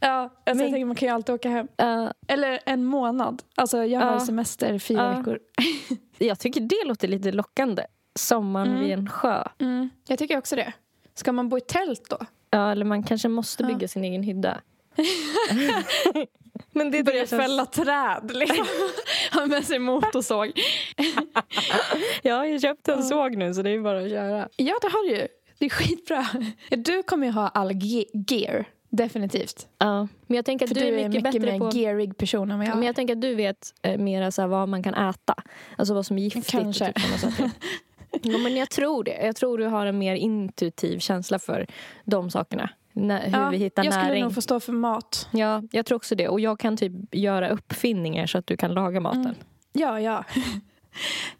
Ja, alltså Men- jag tänker man kan ju alltid åka hem. Uh, Eller en månad. Alltså jag har Ja. semester fyra Ja. veckor. [laughs] jag tycker det låter lite lockande. Sommaren Mm. vid en sjö. Mm, jag tycker också det. Ska man bo i tält då? Ja, eller man kanske måste bygga sin egen hydda. [laughs] Men det Börja känns- fälla träd liksom. [laughs] ha med sig motorsåg. Ja, jag köpte en Ja. såg nu så det är bara att köra. Ja, det har du ju. Det är skitbra. Du kommer ju ha all ge- gear. Definitivt. Ja. Men jag tänker att För du, är mycket, mycket bättre mer på... gearig person än vad jag Men är. jag tänker att du vet eh, mera så här, vad man kan äta. Alltså vad som är giftigt. Kanske. Typ såna saker. [laughs] ja, men jag tror det. Jag tror du har en mer intuitiv känsla för de sakerna. Nä, hur Ja, vi hittar jag skulle näring. nog få stå för mat. Ja, jag tror också det. Och jag kan typ göra uppfinningar så att du kan laga maten. Mm. Ja, ja. [laughs]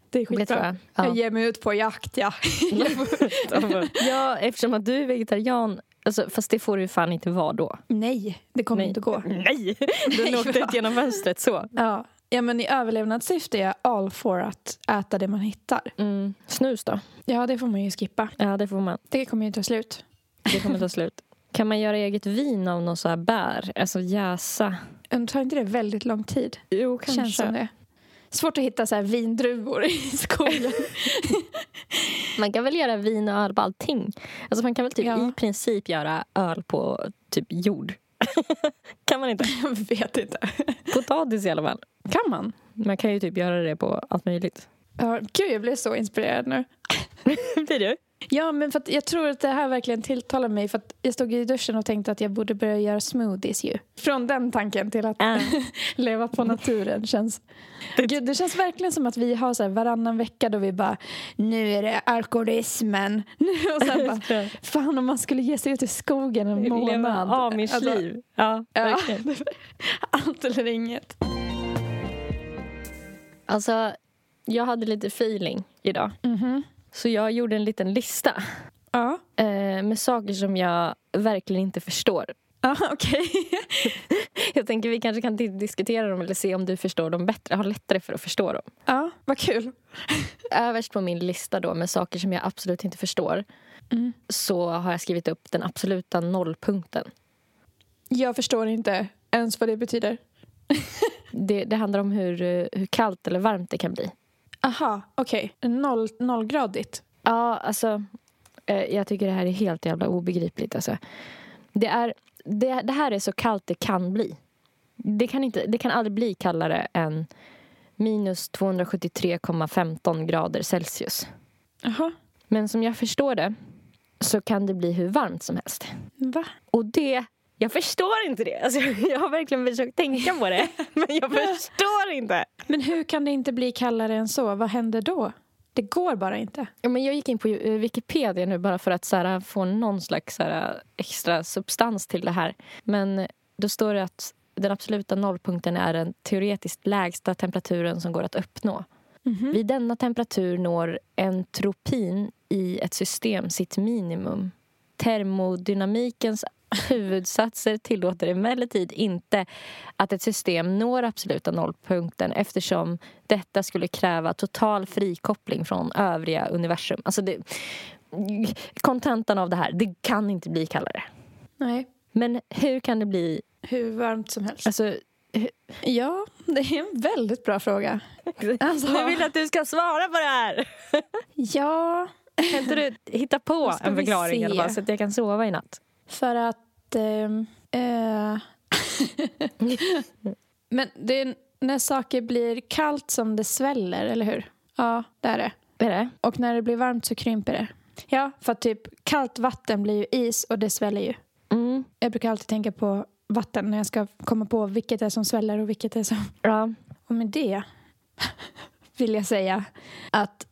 Det är Det skitbra. jag. Jag Ja. ger mig ut på jakt, ja. [laughs] ja, eftersom att du är vegetarian. Alltså, fast det får du fan inte vara då. Nej, det kommer Nej. inte gå. [laughs] Nej! Nej, åkte ut genom fönstret så. Ja. ja, men i överlevnadssyfte är jag all for att äta det man hittar. Mm. Snus då? Ja, det får man ju skippa. Ja, det får man. Det kommer ju ta slut. Det kommer ta slut. Kan man göra eget vin av någon så här bär? Alltså jäsa? Tar inte det väldigt lång tid? Jo, Känns som det. Svårt att hitta så här vindruvor i [laughs] skogen. [laughs] Man kan väl göra vin och öl på allting? Alltså man kan väl typ Ja. i princip göra öl på typ jord? [laughs] kan man inte? jag vet inte. Potatis i alla fall. Kan man? Man kan ju typ göra det på allt möjligt. Ja, gud, jag blev så inspirerad nu. Blir du? Ja, men för jag tror att det här verkligen tilltalar mig. För jag stod i duschen och tänkte att jag borde börja göra smoothies ju. Från den tanken till att Ah. [laughs] leva på naturen känns... Gud, det känns verkligen som att vi har så varannan vecka då vi bara nu är det alkoholismen. [laughs] och sen bara, fan om man skulle ge sig ut i skogen en månad. Leva Alltså, amish-liv. ja, ja, verkligen. [laughs] allt eller inget. Alltså, jag hade lite feeling idag. Mhm. Så jag gjorde en liten lista Ja, eh, med saker som jag verkligen inte förstår. ja okej. [laughs] Jag tänker vi kanske kan di- diskutera dem eller se om du förstår dem bättre. Har lättare för att förstå dem. Ja, vad kul. [laughs] Överst på min lista då med saker som jag absolut inte förstår Mm. så har jag skrivit upp den absoluta nollpunkten. Jag förstår inte ens vad det betyder. [laughs] Det, det handlar om hur, eh, hur kallt eller varmt det kan bli. Aha, okej. Noll, nollgradigt. Ja, alltså eh, jag tycker det här är helt jävla obegripligt. Alltså. Det, är, det, det här är så kallt det kan bli. Det kan, inte, det kan aldrig bli kallare än minus 273,15 grader Celsius. Jaha. Men som jag förstår det så kan det bli hur varmt som helst. Va? Och det Jag förstår inte det. Alltså, [laughs] jag har verkligen försökt tänka på det, [laughs] men jag förstår inte. Men hur kan det inte bli kallare än så? Vad händer då? Det går bara inte. Ja, men jag gick in på eh, Wikipedia nu bara för att så här, få någon slags så här, extra substans till det här. Men då står det att den absoluta nollpunkten är den teoretiskt lägsta temperaturen som går att uppnå. Mhm. Vid denna temperatur når entropin i ett system sitt minimum. Termodynamikens huvudsatser tillåter emellertid inte att ett system når absoluta nollpunkten eftersom detta skulle kräva total frikoppling från övriga universum. Alltså det, kontentan av det här, det kan inte bli kallare. Nej, Men hur kan det bli... hur varmt som helst. Alltså, Ja, det är en väldigt bra fråga. Alltså- Nu vill jag att du ska svara på det här! Ja, Kan inte du hitta på en förklaring i alla fall, så att jag kan sova i natt? för att... ehm, eh, [laughs] men det är när saker blir kallt som det sväller, eller hur? Ja, det är det. Är det? Och när det blir varmt så krymper det. Ja, för att typ kallt vatten blir ju is och det sväller ju. Mm. Jag brukar alltid tänka på vatten när jag ska komma på vilket är som sväller och vilket är som... Ja. Och med det [laughs] vill jag säga att...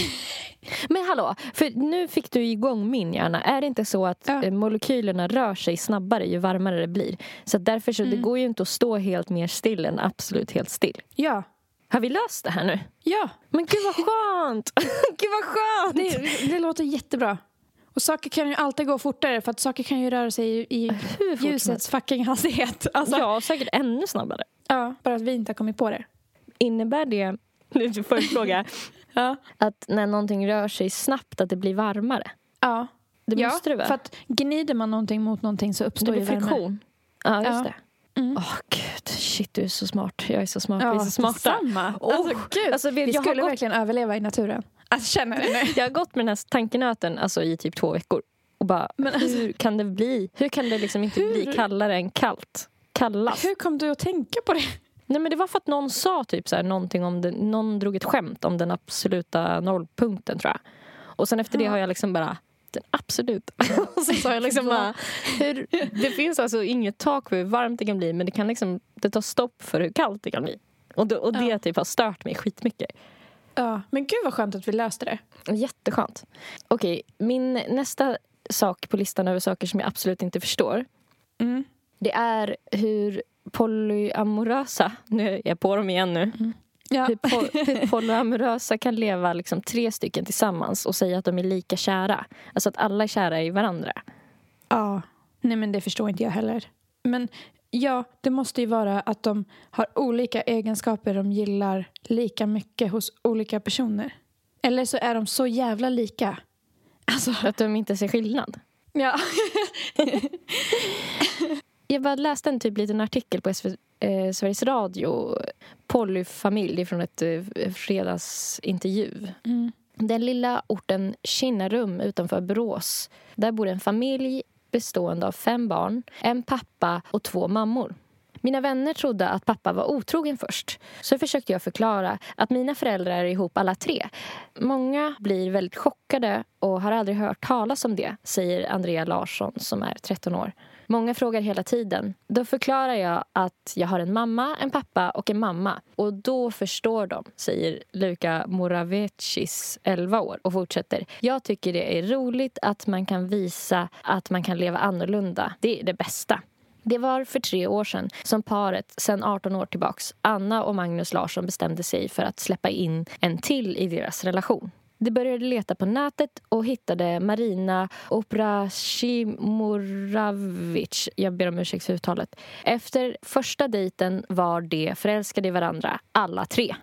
[laughs] Men hallå, för nu fick du igång min hjärna. Är det inte så att Ja. eh, molekylerna rör sig snabbare ju varmare det blir? Så därför så det Mm. går ju inte att stå helt mer still än absolut helt still. Ja, Har vi löst det här nu? ja. Men gud vad skönt! [laughs] gud vad skönt! Det, det låter jättebra. Och saker kan ju alltid gå fortare för att saker kan ju röra sig i, i ljusets fucking hastighet. [laughs] Alltså, Ja, säkert ännu snabbare. ja, bara att vi inte har kommit på det. Innebär det, nu får jag fråga, Ja. att när någonting rör sig snabbt att det blir varmare? Ja, Det ja måste det väl? för att gnider man någonting mot någonting så uppstår ju värme. friktion. Ja, just Ja. det. Mm. Åh gud, shit du är så smart. Jag är så smart. vi är Ja, så smarta. detsamma. Åh, Alltså, gud. Alltså, vi har skulle gått, verkligen överleva i naturen. Alltså, känner det nu. [laughs] jag har gått med den här tankenöten alltså, i typ två veckor. Och bara, Men alltså- hur kan det bli? Hur kan det liksom inte bli Hur? kallare än kallt? Kallast. Hur kom du att tänka på det? Nej, men det var för att någon sa typ så här, någonting om det, någon drog ett skämt om den absoluta nollpunkten tror jag. Och sen efter det har jag liksom bara den absolut. [laughs] och så sa jag liksom [laughs] bara, hur, det finns alltså inget tak för hur varmt det kan bli men det kan liksom, det tar stopp för hur kallt det kan bli. Och, det, och det Ja. typ har stört mig skitmycket. Ja, men gud vad skönt att vi löste det. Jätteskönt. Okej, min nästa sak på listan över saker som jag absolut inte förstår Mm. det är hur polyamorösa, nu är jag på dem igen nu, Ja. hur, po- hur polyamorösa kan leva liksom tre stycken tillsammans och säga att de är lika kära. Alltså att alla är kära i varandra. ja. Nej, men det förstår inte jag heller. Men ja, det måste ju vara att de har olika egenskaper de gillar lika mycket hos olika personer. Eller så är de så jävla lika. Alltså, Att de inte ser skillnad. ja. [laughs] Jag bara läste en typ liten artikel på SV, eh, Sveriges Radio. Polyfamilj, från ett eh, fredagsintervju. Mm. Den lilla orten Kinnarum utanför Borås. Där bor en familj bestående av fem barn, en pappa och två mammor. Mina vänner trodde att pappa var otrogen först. Så försökte jag förklara att mina föräldrar är ihop alla tre. Många blir väldigt chockade och har aldrig hört talas om det, säger Andrea Larsson som är 13 år. Många frågar hela tiden. Då förklarar jag att jag har en mamma, en pappa och en mamma. Och då förstår de, säger Luka Moravecis, 11 år och fortsätter. Jag tycker det är roligt att man kan visa att man kan leva annorlunda. Det är det bästa. Det var för tre år sedan som paret, sedan 18 år tillbaks, Anna och Magnus Larsson bestämde sig för att släppa in en till i deras relation. De började leta på nätet och hittade Marina Oprashimuravic. Jag ber om ursäkt för uttalet. Efter första dejten var de förälskade i varandra, alla tre.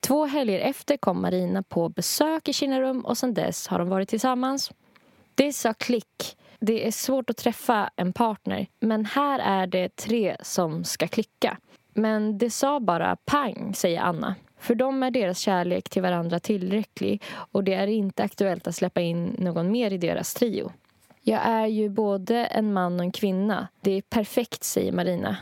Två helger efter kom Marina på besök i Kinnarum och sen dess har de varit tillsammans. Det sa klick. Det är svårt att träffa en partner, men här är det tre som ska klicka. Men det sa bara pang, säger Anna. För dem är deras kärlek till varandra tillräcklig och det är inte aktuellt att släppa in någon mer i deras trio. Jag är ju både en man och en kvinna. Det är perfekt, säger Marina.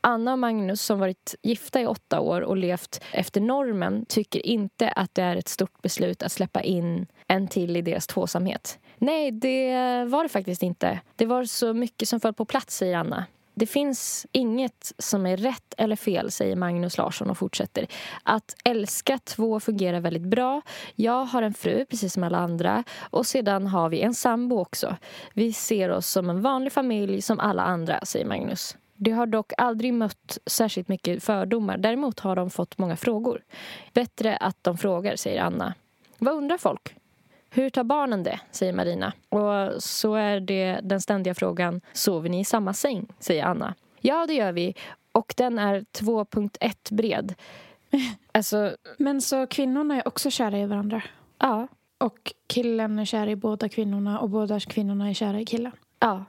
Anna och Magnus som varit gifta i åtta år och levt efter normen tycker inte att det är ett stort beslut att släppa in en till i deras tvåsamhet. Nej, det var det faktiskt inte. Det var så mycket som föll på plats, säger Anna. Det finns inget som är rätt eller fel, säger Magnus Larsson och fortsätter. Att älska två fungerar väldigt bra. Jag har en fru, precis som alla andra. Och sedan har vi en sambo också. Vi ser oss som en vanlig familj som alla andra, säger Magnus. Det har dock aldrig mött särskilt mycket fördomar. Däremot har de fått många frågor. Bättre att de frågar, säger Anna. Vad undrar folk? Hur tar barnen det? säger Marina. Och så är det den ständiga frågan. Sover ni i samma säng? säger Anna. Ja, det gör vi. Och den är 2.1 bred. [laughs] Alltså, Men så kvinnorna är också kära i varandra. ja. Och killen är kär i båda kvinnorna och båda kvinnorna är kära i killen. Ja.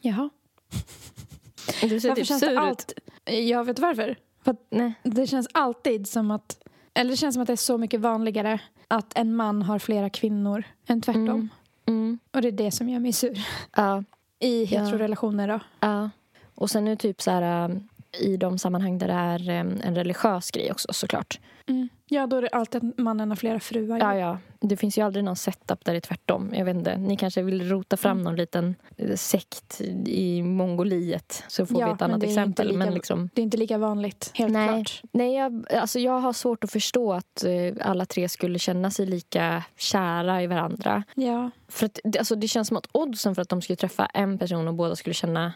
Jaha. [laughs] Du ser Varför typ känns sur ut. allt... Jag vet varför. För det känns alltid som att... Eller det känns som att det är så mycket vanligare att en man har flera kvinnor än tvärtom. Mm. Mm. Och det är det som gör mig sur. Ja. I Ja. heterorelationer då. Ja. Och sen nu typ så här um, i de sammanhang där det är en religiös grej också såklart. Mm. Ja, då är det alltid att mannen har flera fruar. Ja, ja. Det finns ju aldrig någon setup där det är tvärtom. Jag vet inte. Ni kanske vill rota fram Mm. någon liten eh, sekt i Mongoliet så får Ja, vi ett annat exempel. lika- Men liksom, Det är inte lika vanligt, helt Nej. klart. nej, jag, alltså jag har svårt att förstå att eh, alla tre skulle känna sig lika kära i varandra. Ja. För att, alltså det känns som att oddsen för att de skulle träffa en person och båda skulle känna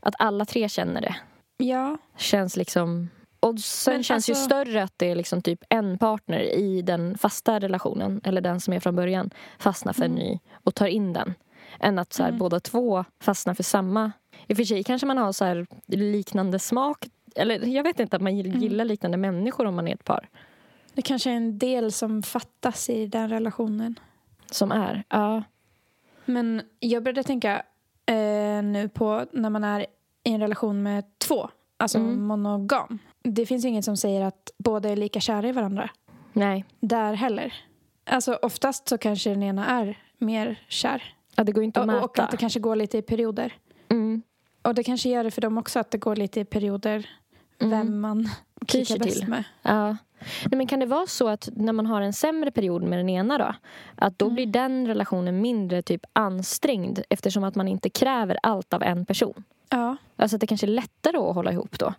att alla tre känner det Ja. känns liksom... Oddsen Men känns ju alltså- större att det är liksom typ en partner i den fasta relationen eller den som är från början fastnar för en Mm. ny och tar in den. Än att så här, Mm. båda två fastnar för samma. I och för sig kanske man har så här liknande smak. Eller jag vet inte, att man Mm. gillar liknande människor om man är ett par. Det kanske är en del som fattas i den relationen. Som är. Ja. Men jag började tänka eh, nu på när man är i en relation med två. Alltså Mm. monogam. Det finns inget som säger att båda är lika kära i varandra. Nej. Där heller. Alltså oftast så kanske den ena är mer kär. Ja, det går inte att Och, mäta. och att det kanske går lite i perioder. mm. Och det kanske gör det för dem också att det går lite i perioder Mm. vem man klickar bäst till. med. Ja. Nej, men kan det vara så att när man har en sämre period med den ena då, att då Mm. blir den relationen mindre typ ansträngd eftersom att man inte kräver allt av en person? Ja, Alltså att det kanske är lättare att hålla ihop då?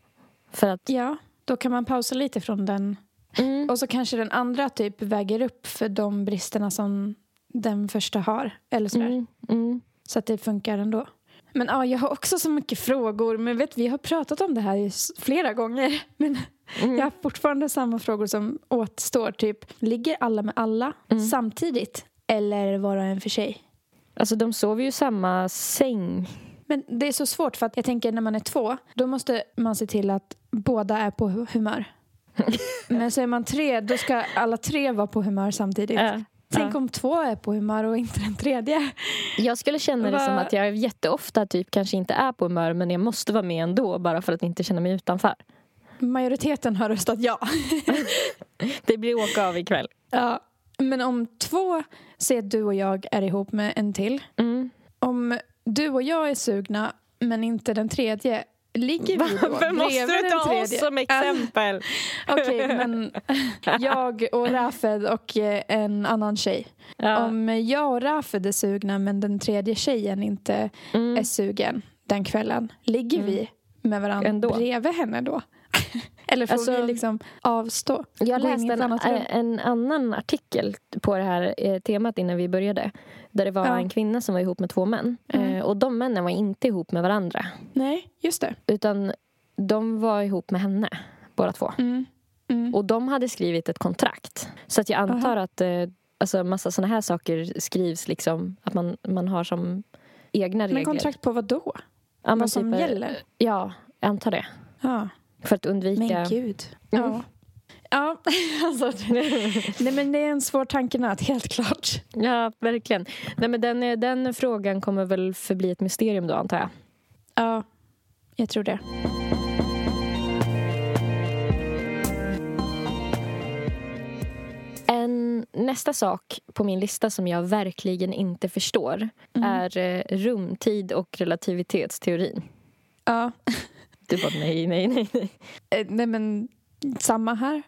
För att... ja, då kan man pausa lite från den. Mm. Och så kanske den andra typ väger upp för de bristerna som den första har. Eller sådär. Mm. Mm. Så att det funkar ändå. Men ja, jag har också så mycket frågor. Men vet, vi har pratat om det här flera gånger. [laughs] Men Mm. jag har fortfarande samma frågor som återstår. Typ, ligger alla med alla Mm. samtidigt? Eller var och en för sig? Alltså de sover ju i samma säng. Men det är så svårt för att jag tänker när man är två, då måste man se till att båda är på hu- humör. [laughs] Men så är man tre, då ska alla tre vara på humör samtidigt. Ja. Tänk om två är på humör och inte den tredje. Jag skulle känna det som att jag jätteofta typ kanske inte är på humör men jag måste vara med ändå bara för att inte känna mig utanför. Majoriteten har röstat ja. [laughs] Det blir åka av ikväll. ja. Men om två, säger att du och jag är ihop med en till. Mm. Om du och jag är sugna, men inte den tredje, ligger vi då Varför måste du ta oss som exempel? [laughs] Okej, men [laughs] jag och Rafed och eh, en annan tjej. Ja. Om jag och Rafed är sugna men den tredje tjejen inte Mm. är sugen den kvällen, ligger Mm. vi med varandra Ändå. bredvid henne då? [laughs] Eller får Alltså, vi liksom avstå? Jag läste en, rum? en annan artikel på det här eh, temat innan vi började. Där det var Ja. en kvinna som var ihop med två män. Mm. Eh, och de männen var inte ihop med varandra. Nej, just det. Utan de var ihop med henne, båda två. Mm. Mm. Och de hade skrivit ett kontrakt. Så att jag antar att eh, alltså, massa såna här saker skrivs liksom. Att man, man har som egna regler. Men kontrakt på vad då? Ja, vad som typ, eh, gäller? Ja, jag antar det. Ja, För att undvika... men gud. Mm. Ja. Ja, [laughs] alltså. [laughs] Nej, men det är en svår tankenöt, helt klart. Ja, verkligen. Nej, men den, den frågan kommer väl förbli ett mysterium då, antar jag. Ja, jag tror det. En, nästa sak på min lista som jag verkligen inte förstår Mm. är eh, rumtid och relativitetsteorin. Ja. Du bara nej, nej, nej, nej. Eh, Nej, men samma här.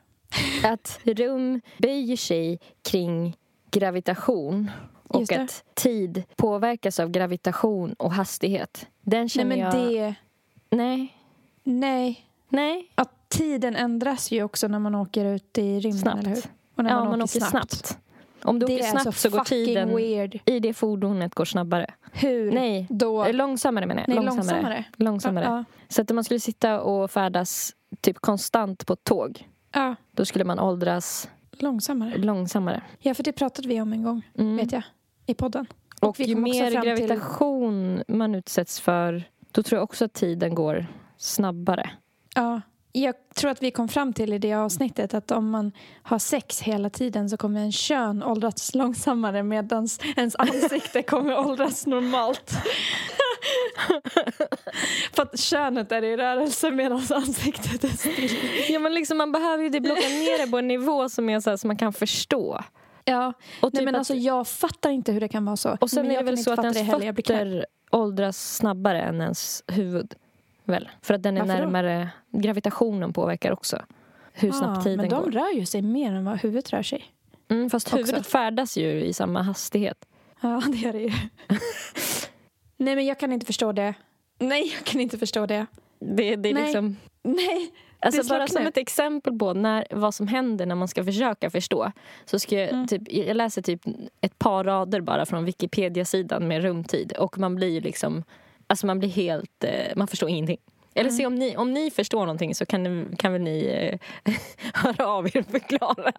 Att rum böjer sig kring gravitation och att tid påverkas av gravitation och hastighet. Den Nej, känner men jag... det... Nej. Nej. Nej. Att tiden ändras ju också när man åker ut i rymden, Snabbt. eller hur? Och när Ja, man, man åker åker snabbt. snabbt. Om du Det åker är snabbt så så går fucking tiden weird. i det fordonet går snabbare. Hur? Nej, Då... långsammare menar jag. Nej, långsammare. långsammare. långsammare. Ja. Så att om man skulle sitta och färdas typ konstant på ett tåg ja, då skulle man åldras långsammare. långsammare. Ja, för det pratade vi om en gång, Mm. vet jag, i podden. Och, vi ju mer fram till- gravitation man utsätts för då tror jag också att tiden går snabbare. Ja. Jag tror att vi kom fram till i det avsnittet att om man har sex hela tiden så kommer en kön åldras långsammare medan ens ansikte [laughs] kommer åldras normalt. [laughs] För att könet är i rörelse medan ansiktet är still. Ja, men liksom, man behöver ju det blocka ner det på en nivå som är så här, som man kan förstå. Ja, Och, nej typ men att, alltså jag fattar inte hur det kan vara så. och sen men är det väl så att ens fötter åldras snabbare än ens huvud. Väl? För att den är Varför då? närmare... Gravitationen påverkar också hur snabbt Ja, tiden Men de går. rör ju sig mer än vad huvudet rör sig. Mm, fast också. huvudet färdas ju i samma hastighet. Ja, [laughs] det gör det ju. [laughs] nej, men jag kan inte förstå det. Nej, jag kan inte förstå det. Det, det är Nej. liksom... Nej. Alltså bara som ett exempel på när, vad som händer när man ska försöka förstå. Så ska jag, Mm. typ, jag läser typ ett par rader bara från Wikipedia-sidan med rumtid. Och man blir ju liksom... Alltså man blir helt... Eh, man förstår ingenting. Eller Mm. se om ni, om ni förstår någonting så kan, ni, kan väl ni eh, [laughs] höra av er och förklara.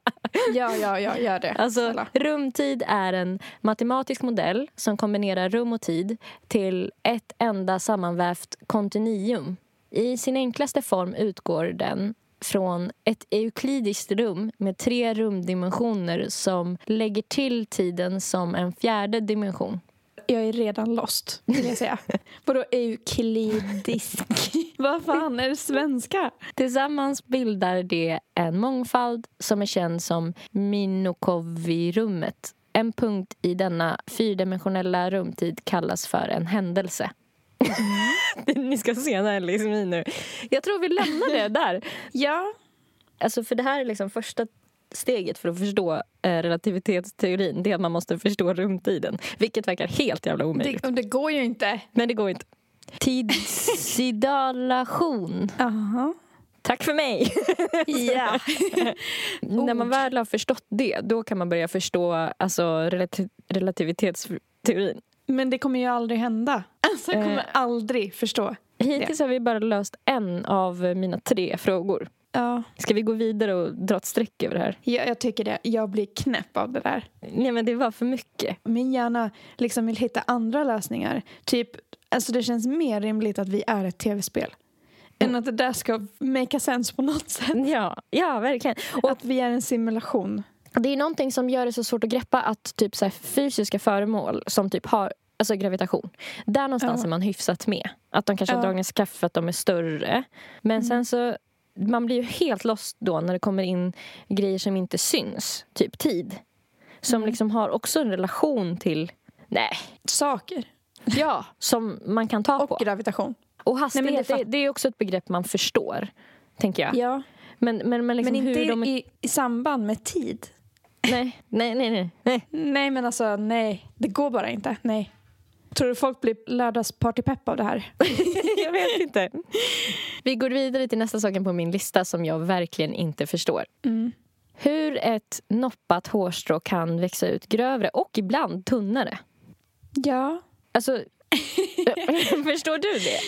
Ja, ja, ja, gör det. Alltså, rumtid är en matematisk modell som kombinerar rum och tid till ett enda sammanvävt kontinuum. I sin enklaste form utgår den från ett euklidiskt rum med tre rumdimensioner som lägger till tiden som en fjärde dimension. Jag är redan lost, vill jag säga. [laughs] Vadå euklidisk? [laughs] Vad fan är det svenska? Tillsammans bildar det en mångfald som är känd som Minkowski-rummet. En punkt i denna fyrdimensionella rumtid kallas för en händelse. [laughs] Ni ska se när liksom i nu. Jag tror vi lämnar det där. Ja. Alltså för det här är liksom första steget för att förstå eh, relativitetsteorin. Det är att man måste förstå rumtiden. Vilket verkar helt jävla omöjligt. Det, det går ju inte. Men det går inte. Tidsidalation. [laughs] Jaha. Tack för mig! [laughs] Ja. [laughs] När man väl har förstått det, då kan man börja förstå alltså, relati- relativitetsteorin. Men det kommer ju aldrig hända. Alltså, jag kommer Eh. aldrig förstå. Hittills har vi bara löst en av mina tre frågor. Ja, Ska vi gå vidare och dra ett streck över det här? jag, jag tycker det. Jag blir knäpp av det där. Nej, men det var för mycket. Min hjärna liksom vill hitta andra lösningar. Typ, alltså det känns mer rimligt att vi är ett tv-spel. Än att det där ska make sense på något sätt. Ja, ja verkligen. Och att vi är en simulation. Det är någonting som gör det så svårt att greppa att typ så fysiska föremål som typ har alltså gravitation. Där någonstans Ja. är man hyfsat med. Att de kanske har Ja. dragits kaffe för att de är större. Men Mm. sen så man blir ju helt lost då när det kommer in grejer som inte syns. Typ tid. Som Mm. liksom har också en relation till, nej, Saker. ja, som man kan ta Och på. gravitation. Och hastighet, Nej, det det, det är också ett begrepp man förstår. Tänker jag. Ja, Men, men, men, liksom men inte de... i, i samband med tid. Nej, nej, nej, nej. nej. Nej, men alltså nej. Det går bara inte. Nej. Tror du folk blir lördagspartypepp av det här? [laughs] jag vet inte. Vi går vidare till nästa saken på min lista som jag verkligen inte förstår. Mm. Hur ett noppat hårstrå kan växa ut grövre och ibland tunnare. Ja, Alltså, [laughs] förstår du det?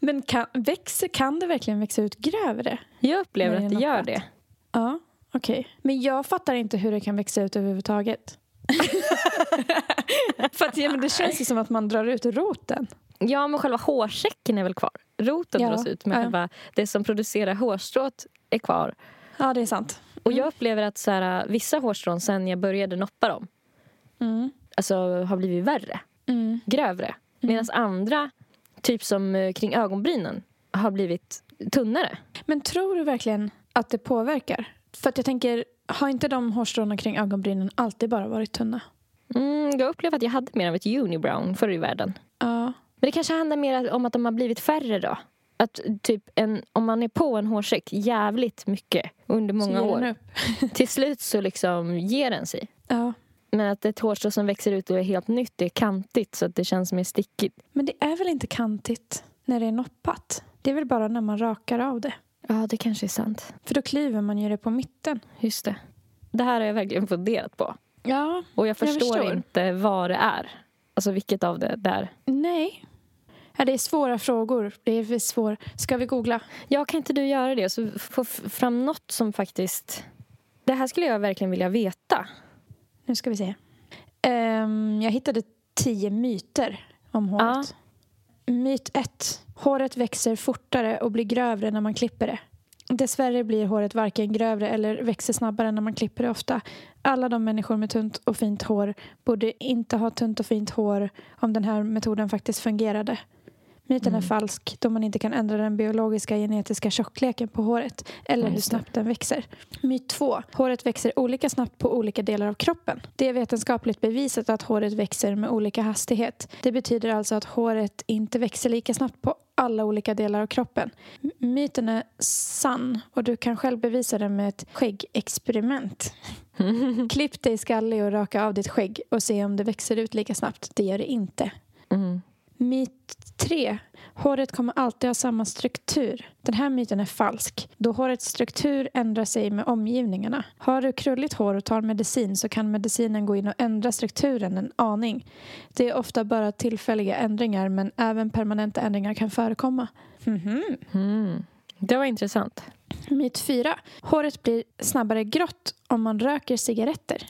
men kan, växer, kan det verkligen växa ut grövre? Jag upplever att det är gör noppat. det. Ja, okej. Men jag fattar inte hur det kan växa ut överhuvudtaget. [laughs] [laughs] För att ja, men det känns ju som att man drar ut roten. Ja, men själva hårsäcken är väl kvar. Roten Ja, dras ut, men ja. själva det som producerar hårstrået är kvar. Ja, det är sant. Och jag upplever att så här, vissa hårstrån sen jag började noppa dem Mm. alltså, har blivit värre, Mm. grövre. Medan andra, typ som eh, kring ögonbrynen, har blivit tunnare. Men tror du verkligen att det påverkar? För att jag tänker, har inte de hårstråna kring ögonbrynen alltid bara varit tunna? Mm, jag upplever att jag hade mer av ett unibrown förr i världen. Ja. Men det kanske handlar mer om att de har blivit färre då. Att typ en, om man är på en hårsäck jävligt mycket under många år. [laughs] Till slut så liksom ger den sig. Ja. Men att ett hårstrå som växer ut och är helt nytt det är kantigt så att det känns mer stickigt. Men det är väl inte kantigt när det är noppat? Det är väl bara när man rakar av det. Ja, det kanske är sant. För då klyver man ju det på mitten. Just det. Det här har jag verkligen funderat på. Ja, Och jag förstår, förstår. inte vad det är. Alltså vilket av det det är. nej. Ja, det är svåra frågor. Det är svår. Ska vi googla? Ja, kan inte du göra det? Så få fram något som faktiskt... Det här skulle jag verkligen vilja veta. Nu ska vi se. Ehm, jag hittade tio myter om håret. Myt ett. Håret växer fortare och blir grövre när man klipper det. Dessvärre blir håret varken grövre eller växer snabbare när man klipper det ofta. Alla de människor med tunt och fint hår borde inte ha tunt och fint hår om den här metoden faktiskt fungerade. Myten är Mm. falsk då man inte kan ändra den biologiska genetiska tjockleken på håret eller hur snabbt den växer. Myt 2. Håret växer olika snabbt på olika delar av kroppen. Det är vetenskapligt bevisat att håret växer med olika hastighet. Det betyder alltså att håret inte växer lika snabbt på alla olika delar av kroppen. Myten är sann och du kan själv bevisa den med ett skäggexperiment. [laughs] Klipp dig skallig och raka av ditt skägg och se om det växer ut lika snabbt. Det gör det inte. Mm. Myt 3. Håret kommer alltid ha samma struktur. Den här myten är falsk, då hårets struktur ändrar sig med omgivningarna. Har du krulligt hår och tar medicin så kan medicinen gå in och ändra strukturen en aning. Det är ofta bara tillfälliga ändringar men även permanenta ändringar kan förekomma. Mhm. Mm. Det var intressant. Myt 4. Håret blir snabbare grått om man röker cigaretter.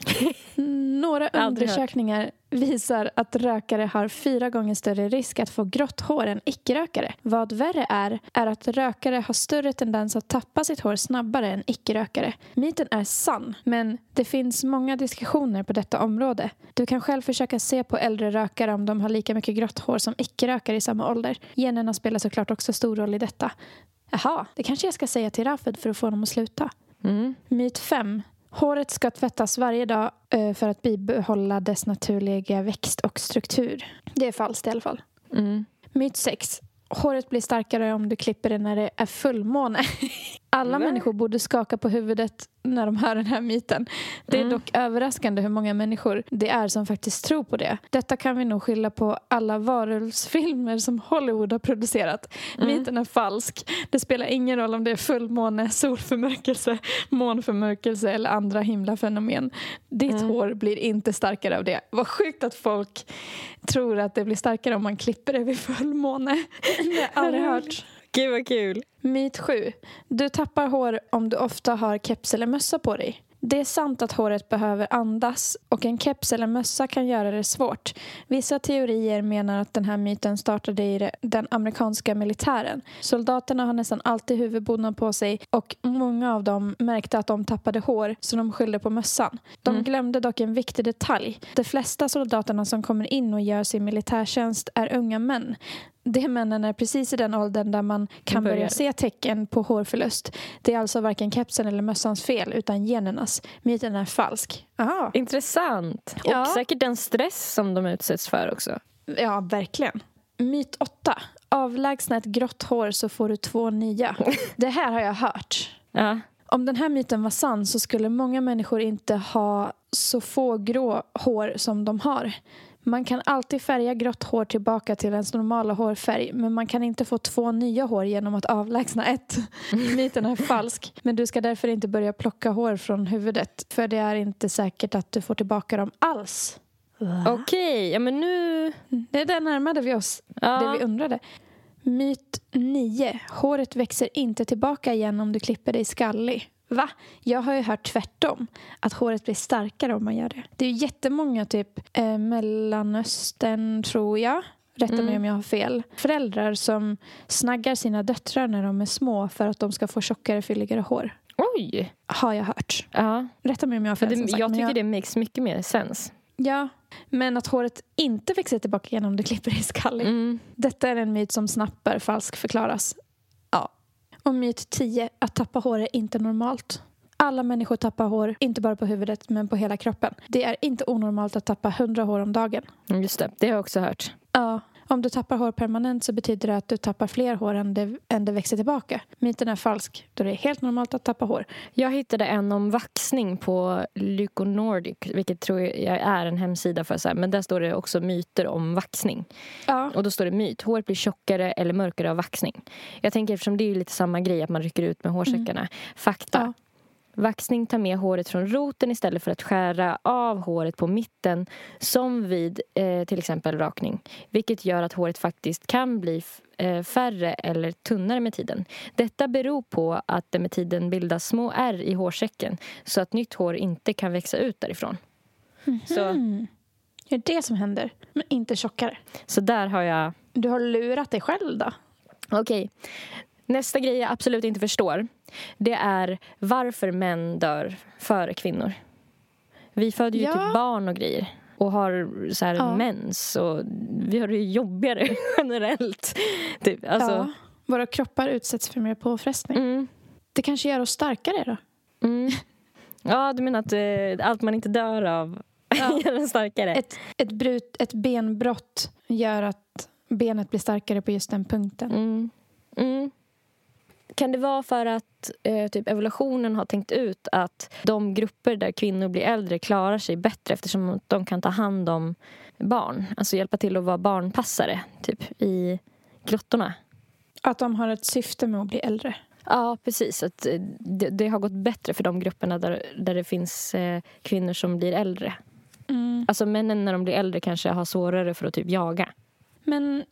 [laughs] Några undersökningar visar att rökare har fyra gånger större risk att få grått hår än icke-rökare. Vad värre är, är att rökare har större tendens att tappa sitt hår snabbare än icke-rökare. Myten är sann, men det finns många diskussioner på detta område. Du kan själv försöka se på äldre rökare om de har lika mycket grått hår som icke-rökare i samma ålder. Generna spelar såklart också stor roll i detta. Jaha, det kanske jag ska säga till Rafed för att få honom att sluta. Mm. Myt 5. Håret ska tvättas varje dag eh, för att bibehålla dess naturliga växt och struktur. Det är falskt i alla fall. Mm. Myt 6. Håret blir starkare om du klipper det när det är fullmåne. [laughs] Alla Va? människor borde skaka på huvudet när de hör den här myten. Det är Mm. dock överraskande hur många människor det är som faktiskt tror på det. Detta kan vi nog skylla på alla varulvsfilmer som Hollywood har producerat. Mm. Myten är falsk. Det spelar ingen roll om det är fullmåne, solförmörkelse, månförmörkelse eller andra himlafenomen. Ditt Mm. hår blir inte starkare av det. Vad sjukt att folk tror att det blir starkare om man klipper det vid fullmåne. [laughs] Det har jag aldrig hört. Gud vad kul. Myt 7. Du tappar hår om du ofta har keps eller mössa på dig. Det är sant att håret behöver andas och en keps eller mössa kan göra det svårt. Vissa teorier menar att den här myten startade i den amerikanska militären. Soldaterna har nästan alltid huvudbonad på sig och många av dem märkte att de tappade hår så de skyllde på mössan. De Mm. glömde dock en viktig detalj. De flesta soldaterna som kommer in och gör sin militärtjänst är unga män. De männen är precis i den åldern där man kan börja se tecken på hårförlust. Det är alltså varken kepsen eller mössans fel utan genernas. Myten är falsk. Aha. Intressant. Ja. Och säkert den stress som de utsätts för också. Ja, verkligen. Myt 8. Avlägsna ett grått hår så får du två nya. [laughs] Det här har jag hört. Ja. Om den här myten var sann så skulle många människor inte ha så få grå hår som de har. Man kan alltid färga grått hår tillbaka till ens normala hårfärg men man kan inte få två nya hår genom att avlägsna ett. [laughs] Myten är falsk, men du ska därför inte börja plocka hår från huvudet för det är inte säkert att du får tillbaka dem alls. Okej, ja men nu... Det där närmade vi oss Ja. det vi undrade. Myt 9. Håret växer inte tillbaka igen om du klipper dig skallig. Va? Jag har ju hört tvärtom. Att håret blir starkare om man gör det. Det är ju jättemånga, typ eh, Mellanöstern tror jag. Rätta mig Mm. om jag har fel. Föräldrar som snaggar sina döttrar när de är små för att de ska få tjockare, fylligare hår. Oj! Har jag hört. Ja. Rätta mig om jag har fel. det, jag tycker det makes mycket mer sens. Ja, men att håret inte växer tillbaka igen om du klipper dig skallig. Mm. Detta är en myt som snabbt bör falsk förklaras. Ja. Och myt 10. Att tappa hår är inte normalt. Alla människor tappar hår, inte bara på huvudet men på hela kroppen. Det är inte onormalt att tappa 100 hår om dagen. Just det, det har jag också hört. Ja. Om du tappar hår permanent så betyder det att du tappar fler hår än det, än det växer tillbaka. Myten är falsk, då det är helt normalt att tappa hår. Jag hittade en om vaxning på Lyco Nordic, vilket tror jag är en hemsida för så här, men där står det också myter om vaxning. Ja. Och då står det myt, håret blir tjockare eller mörkare av vaxning. Jag tänker eftersom det är lite samma grej att man rycker ut med hårsäckarna. Fakta. Ja. Vaxning tar med håret från roten istället för att skära av håret på mitten som vid eh, till exempel rakning. Vilket gör att håret faktiskt kan bli eh, färre eller tunnare med tiden. Detta beror på att det med tiden bildas små ärr i hårsäcken så att nytt hår inte kan växa ut därifrån. Så, Mm. Det är det som händer, men inte tjockare. så där har jag Du har lurat dig själv då? Okej. Nästa grej jag absolut inte förstår det är varför män dör före kvinnor. Vi föder ju Ja. typ barn och grejer och har så här Ja. mens och vi har det jobbigare [laughs] generellt. Typ. Alltså, ja. Våra kroppar utsätts för mer påfrestning. mm, Det kanske gör oss starkare då? mm. Ja, du menar att eh, allt man inte dör av [laughs] gör en starkare? Ett, ett, brut, ett benbrott gör att benet blir starkare på just den punkten. Mm. Kan det vara för att eh, typ evolutionen har tänkt ut att de grupper där kvinnor blir äldre klarar sig bättre eftersom de kan ta hand om barn? Alltså hjälpa till att vara barnpassare typ i grottorna. Att de har ett syfte med att bli äldre. Ja, precis. Att eh, det, det har gått bättre för de grupperna där, där det finns eh, kvinnor som blir äldre. Mm. Alltså männen när de blir äldre kanske har svårare för att typ jaga. Men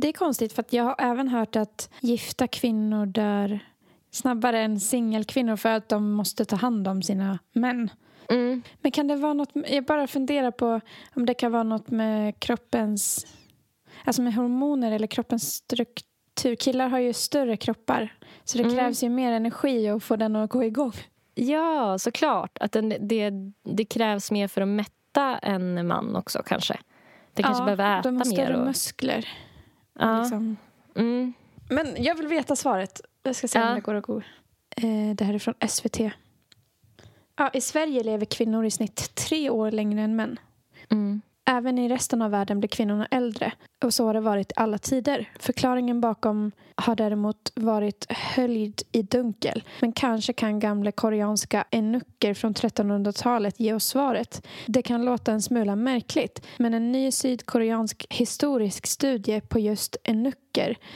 det är konstigt för jag har även hört att gifta kvinnor dör snabbare än singelkvinnor för att de måste ta hand om sina män. Mm. Men kan det vara något, jag bara funderar på om det kan vara något med kroppens, alltså med hormoner eller kroppens struktur. Killar har ju större kroppar så det Mm. krävs ju mer energi att få den att gå igång. Ja, såklart. Att den, det, det krävs mer för att mätta en man också kanske. Det kanske behöver äta de har mer. större Och, muskler. Ja. Liksom. mm. Men jag vill veta svaret. Jag ska se Ja. om det går att gå. Eh, det här är från SVT. Ja, I Sverige lever kvinnor i snitt tre år längre än män. Mm. Även i resten av världen blir kvinnorna äldre. Och så har det varit i alla tider. Förklaringen bakom har däremot varit höljd i dunkel. Men kanske kan gamla koreanska enucker från 1300-talet ge oss svaret. Det kan låta en smula märkligt. Men en ny sydkoreansk historisk studie på just enucker,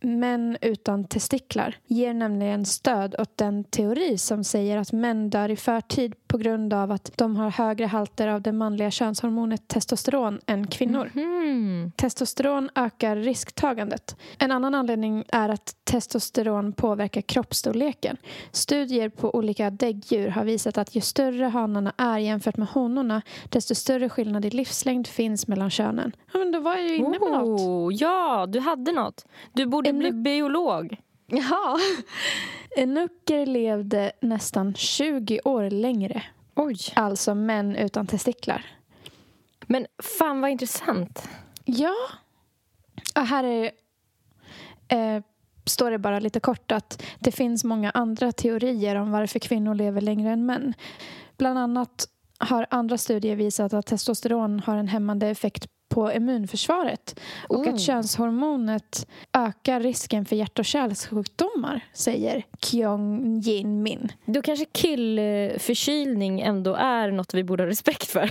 män utan testiklar, ger nämligen stöd åt den teori som säger att män dör i förtid på grund av att de har högre halter av det manliga könshormonet testosteron än kvinnor. Mm. Testosteron ökar risktagandet. En annan anledning är att testosteron påverkar kroppsstorleken. Studier på olika däggdjur har visat att ju större hanarna är jämfört med honorna desto större skillnad i livslängd finns mellan könen. Ja, men då var jag ju inne på något. Oh, ja, du hade något. Du borde En bli biolog. Ja. [laughs] Enucker levde nästan 20 år längre. Oj. Alltså män utan testiklar. Men fan vad intressant. Ja. Och här är, eh, står det bara lite kort att det finns många andra teorier om varför kvinnor lever längre än män. Bland annat har andra studier visat att testosteron har en hämmande effekt på immunförsvaret och Oh. att könshormonet ökar risken för hjärt och kärlsjukdomar, säger Kyung Jin Min. Då kanske killförkylning ändå är något vi borde ha respekt för.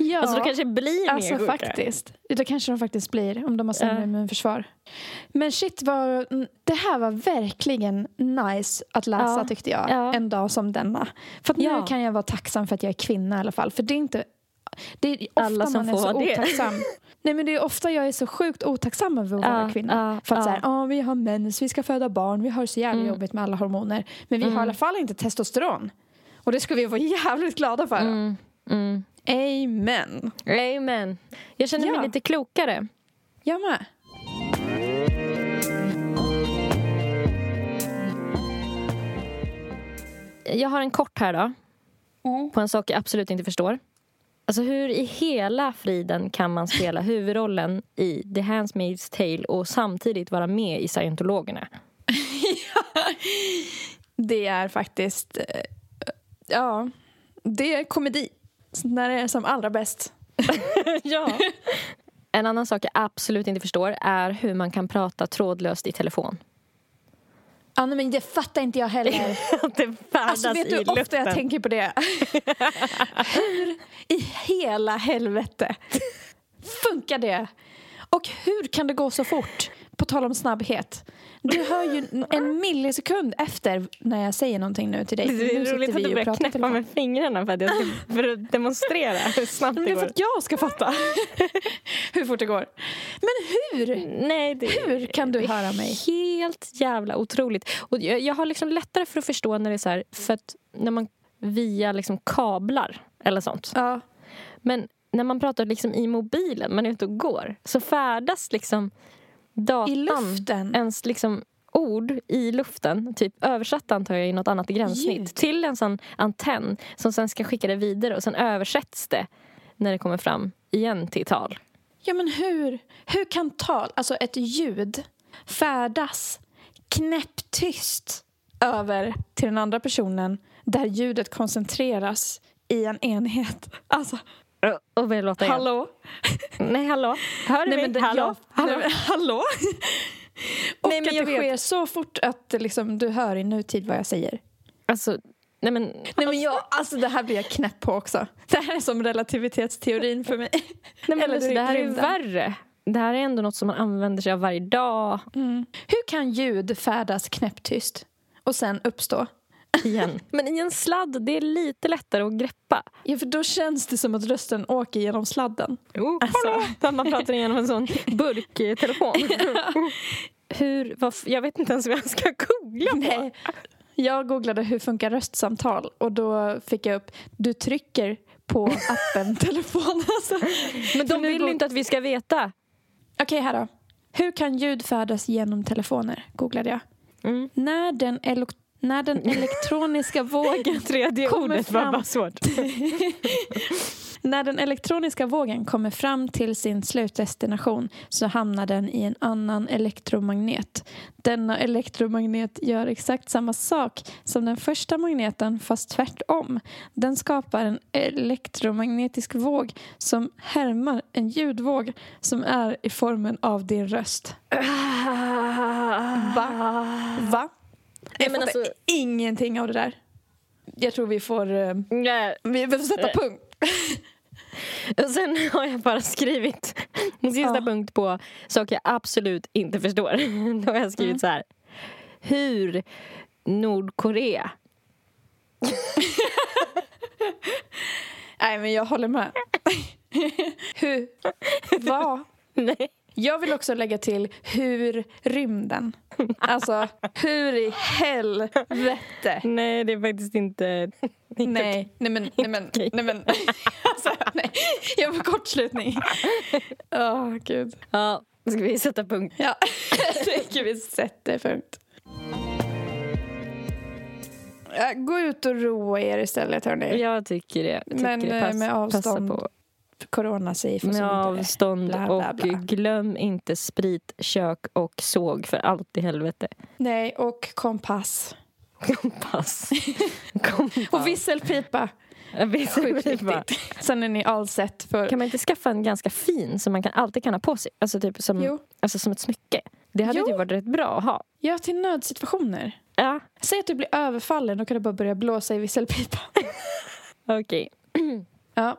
Ja, Alltså då kanske blir mer alltså sjuka. faktiskt. Då kanske de faktiskt blir, om de har sämre Ja. immunförsvar. Men shit, vad, det här var verkligen nice att läsa Ja. tyckte jag. Ja. En dag som denna. För nu kan jag vara tacksam för att jag är kvinna i alla fall. För det är inte... Det är ofta Alla som man är får så vara det. otacksam. [laughs] Nej men det är ofta jag är så sjukt otacksam över att vara Ja, kvinna. ja, för att ja. så här, "Ja, vi har mens, vi ska föda barn, vi har så jävla Mm. jobbigt med alla hormoner. Men vi Mm. har i alla fall inte testosteron. Och det ska vi vara [laughs] jävligt glada för. Mm. Mm. Amen. Amen. Jag känner mig lite klokare. Jag med. Jag har en kort här då. På en sak jag absolut inte förstår. Alltså hur i hela friden kan man spela huvudrollen i The Handmaid's Tale och samtidigt vara med i Scientologerna? [laughs] Det är faktiskt... eh, Ja, det är komedi. När det är som allra bäst. [laughs] ja. En annan sak jag absolut inte förstår är hur man kan prata trådlöst i telefon. Ja, nej, men det fattar inte jag heller. [laughs] Det Alltså vet du hur ofta jag tänker på det? [laughs] hur i hela helvete funkar det? Och hur kan det gå så fort? På tal om snabbhet. Du hör ju [laughs] en millisekund efter när jag säger någonting nu till dig. Det är roligt att du börjar knäppa med fingrarna för att, jag ska, [laughs] för att demonstrera hur snabbt Men det det är för går. att jag ska fatta [laughs] hur fort det går. Men hur? Nej, det, Hur kan du höra mig? Helt jävla otroligt. Och jag, jag har liksom lättare för att förstå när det är så här, för att när man via liksom kablar eller sånt. Ja. Men när man pratar liksom i mobilen, man är ute och går, så färdas liksom datan, I luften. ens liksom ord i luften, typ översatt antar jag i något annat gränssnitt, Ljud. till en sån antenn som sen ska skicka det vidare och sen översätts det när det kommer fram igen till tal. Ja, men hur, hur kan tal, alltså ett ljud, färdas knäpptyst över till den andra personen där ljudet koncentreras i en enhet? [laughs] Alltså, Och vad låter jag? hallå? Nej, hallå? Hör du mig? hallå? jag- hallå? Nej, men, hallå? [laughs] Och Nej, men jag det sker så fort att liksom, du hör i nutid vad jag säger. Alltså, nej men... Nej, men jag, alltså, det här blir jag knäpp på också. Det här är som relativitetsteorin för mig. [laughs] Nej, men alltså, det här är ju värre. Det här är ändå något som man använder sig av varje dag Hur kan ljud färdas knäpptyst och sen uppstå? Igen. [laughs] Men i en sladd, det är lite lättare att greppa. Ja, för då känns det som att rösten åker genom sladden. Oh, Alltså. Att man pratar igenom en sån [laughs] burktelefon. [laughs] Hur, vad, f- jag vet inte ens vad jag ska googla på. Nej. Jag googlade hur funkar röstsamtal och då fick jag upp du trycker på appen telefon. Alltså. Men de vill inte att vi ska veta. Okej, här då. Hur kan ljud färdas genom telefoner? Googlade jag. Mm. När den, när den [laughs] elektroniska vågen [laughs] Tredje Kommer ordet var fram. bara svårt. [laughs] När den elektroniska vågen kommer fram till sin slutdestination så hamnar den i en annan elektromagnet. Denna elektromagnet gör exakt samma sak som den första magneten fast tvärtom. Den skapar en elektromagnetisk våg som härmar en ljudvåg som är i formen av din röst. Va? Va? Jag fattar alltså- ingenting av det där. Jag tror vi får, eh, Nej. vi behöver sätta punkt. [laughs] Och sen har jag bara skrivit [laughs] en sista Ja. punkt på saker jag absolut inte förstår. [laughs] Då har jag skrivit Mm. så här. Hur Nordkorea Nej, men jag håller med. hur? Vad? Nej. Jag vill också lägga till hur rymden. Alltså, hur i helvete? Nej, det är faktiskt inte... Nej, nej men, nej men, nej men. Alltså, nej. Jag får kortslutning. Åh, gud. Ja, ska vi sätta punkt? Ja, [laughs] jag tycker vi sätter punkt. Ja, Gå ut och roa er istället, hörni. Jag tycker det. Tycker Men, det. eh, med avstånd Passa på. Corona safe och så Med vidare. avstånd Bla, bla, bla. och glöm inte sprit, kök och såg för allt i helvete. Nej, och kompass. Kompass. [laughs] Kompass. Och visselpipa. Viktigt. Sen är ni all set för... Kan man inte skaffa en ganska fin som man kan, alltid kan ha på sig? Alltså typ som, Jo. alltså som ett smycke. Det hade Jo. ju varit rätt bra att ha. Ja, till nödsituationer. Ja, Säg att du blir överfallen, då kan du bara börja blåsa i visselpipa. [laughs] okej. [clears throat] Ja.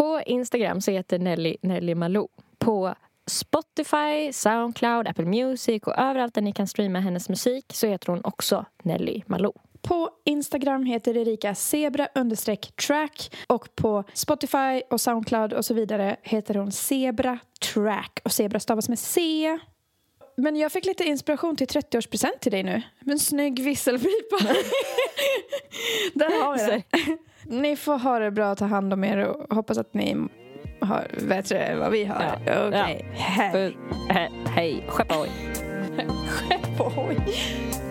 På Instagram så heter Nelly Nelly Malou. På Spotify, Soundcloud, Apple Music och överallt där ni kan streama hennes musik så heter hon också Nelly Malou. På Instagram heter Erika zebra track och på Spotify och Soundcloud och så vidare heter hon zebra track och zebra stavas med C. Men jag fick lite inspiration till 30-årspresent till dig nu. En snygg visselpipa. [laughs] Där har vi det. Ni får ha det bra, ta hand om er och hoppas att ni har bättre än vad vi har. Ja. Okej. Ja. Hej. He, hej, skeppa oj. Skepp ohoj. [laughs]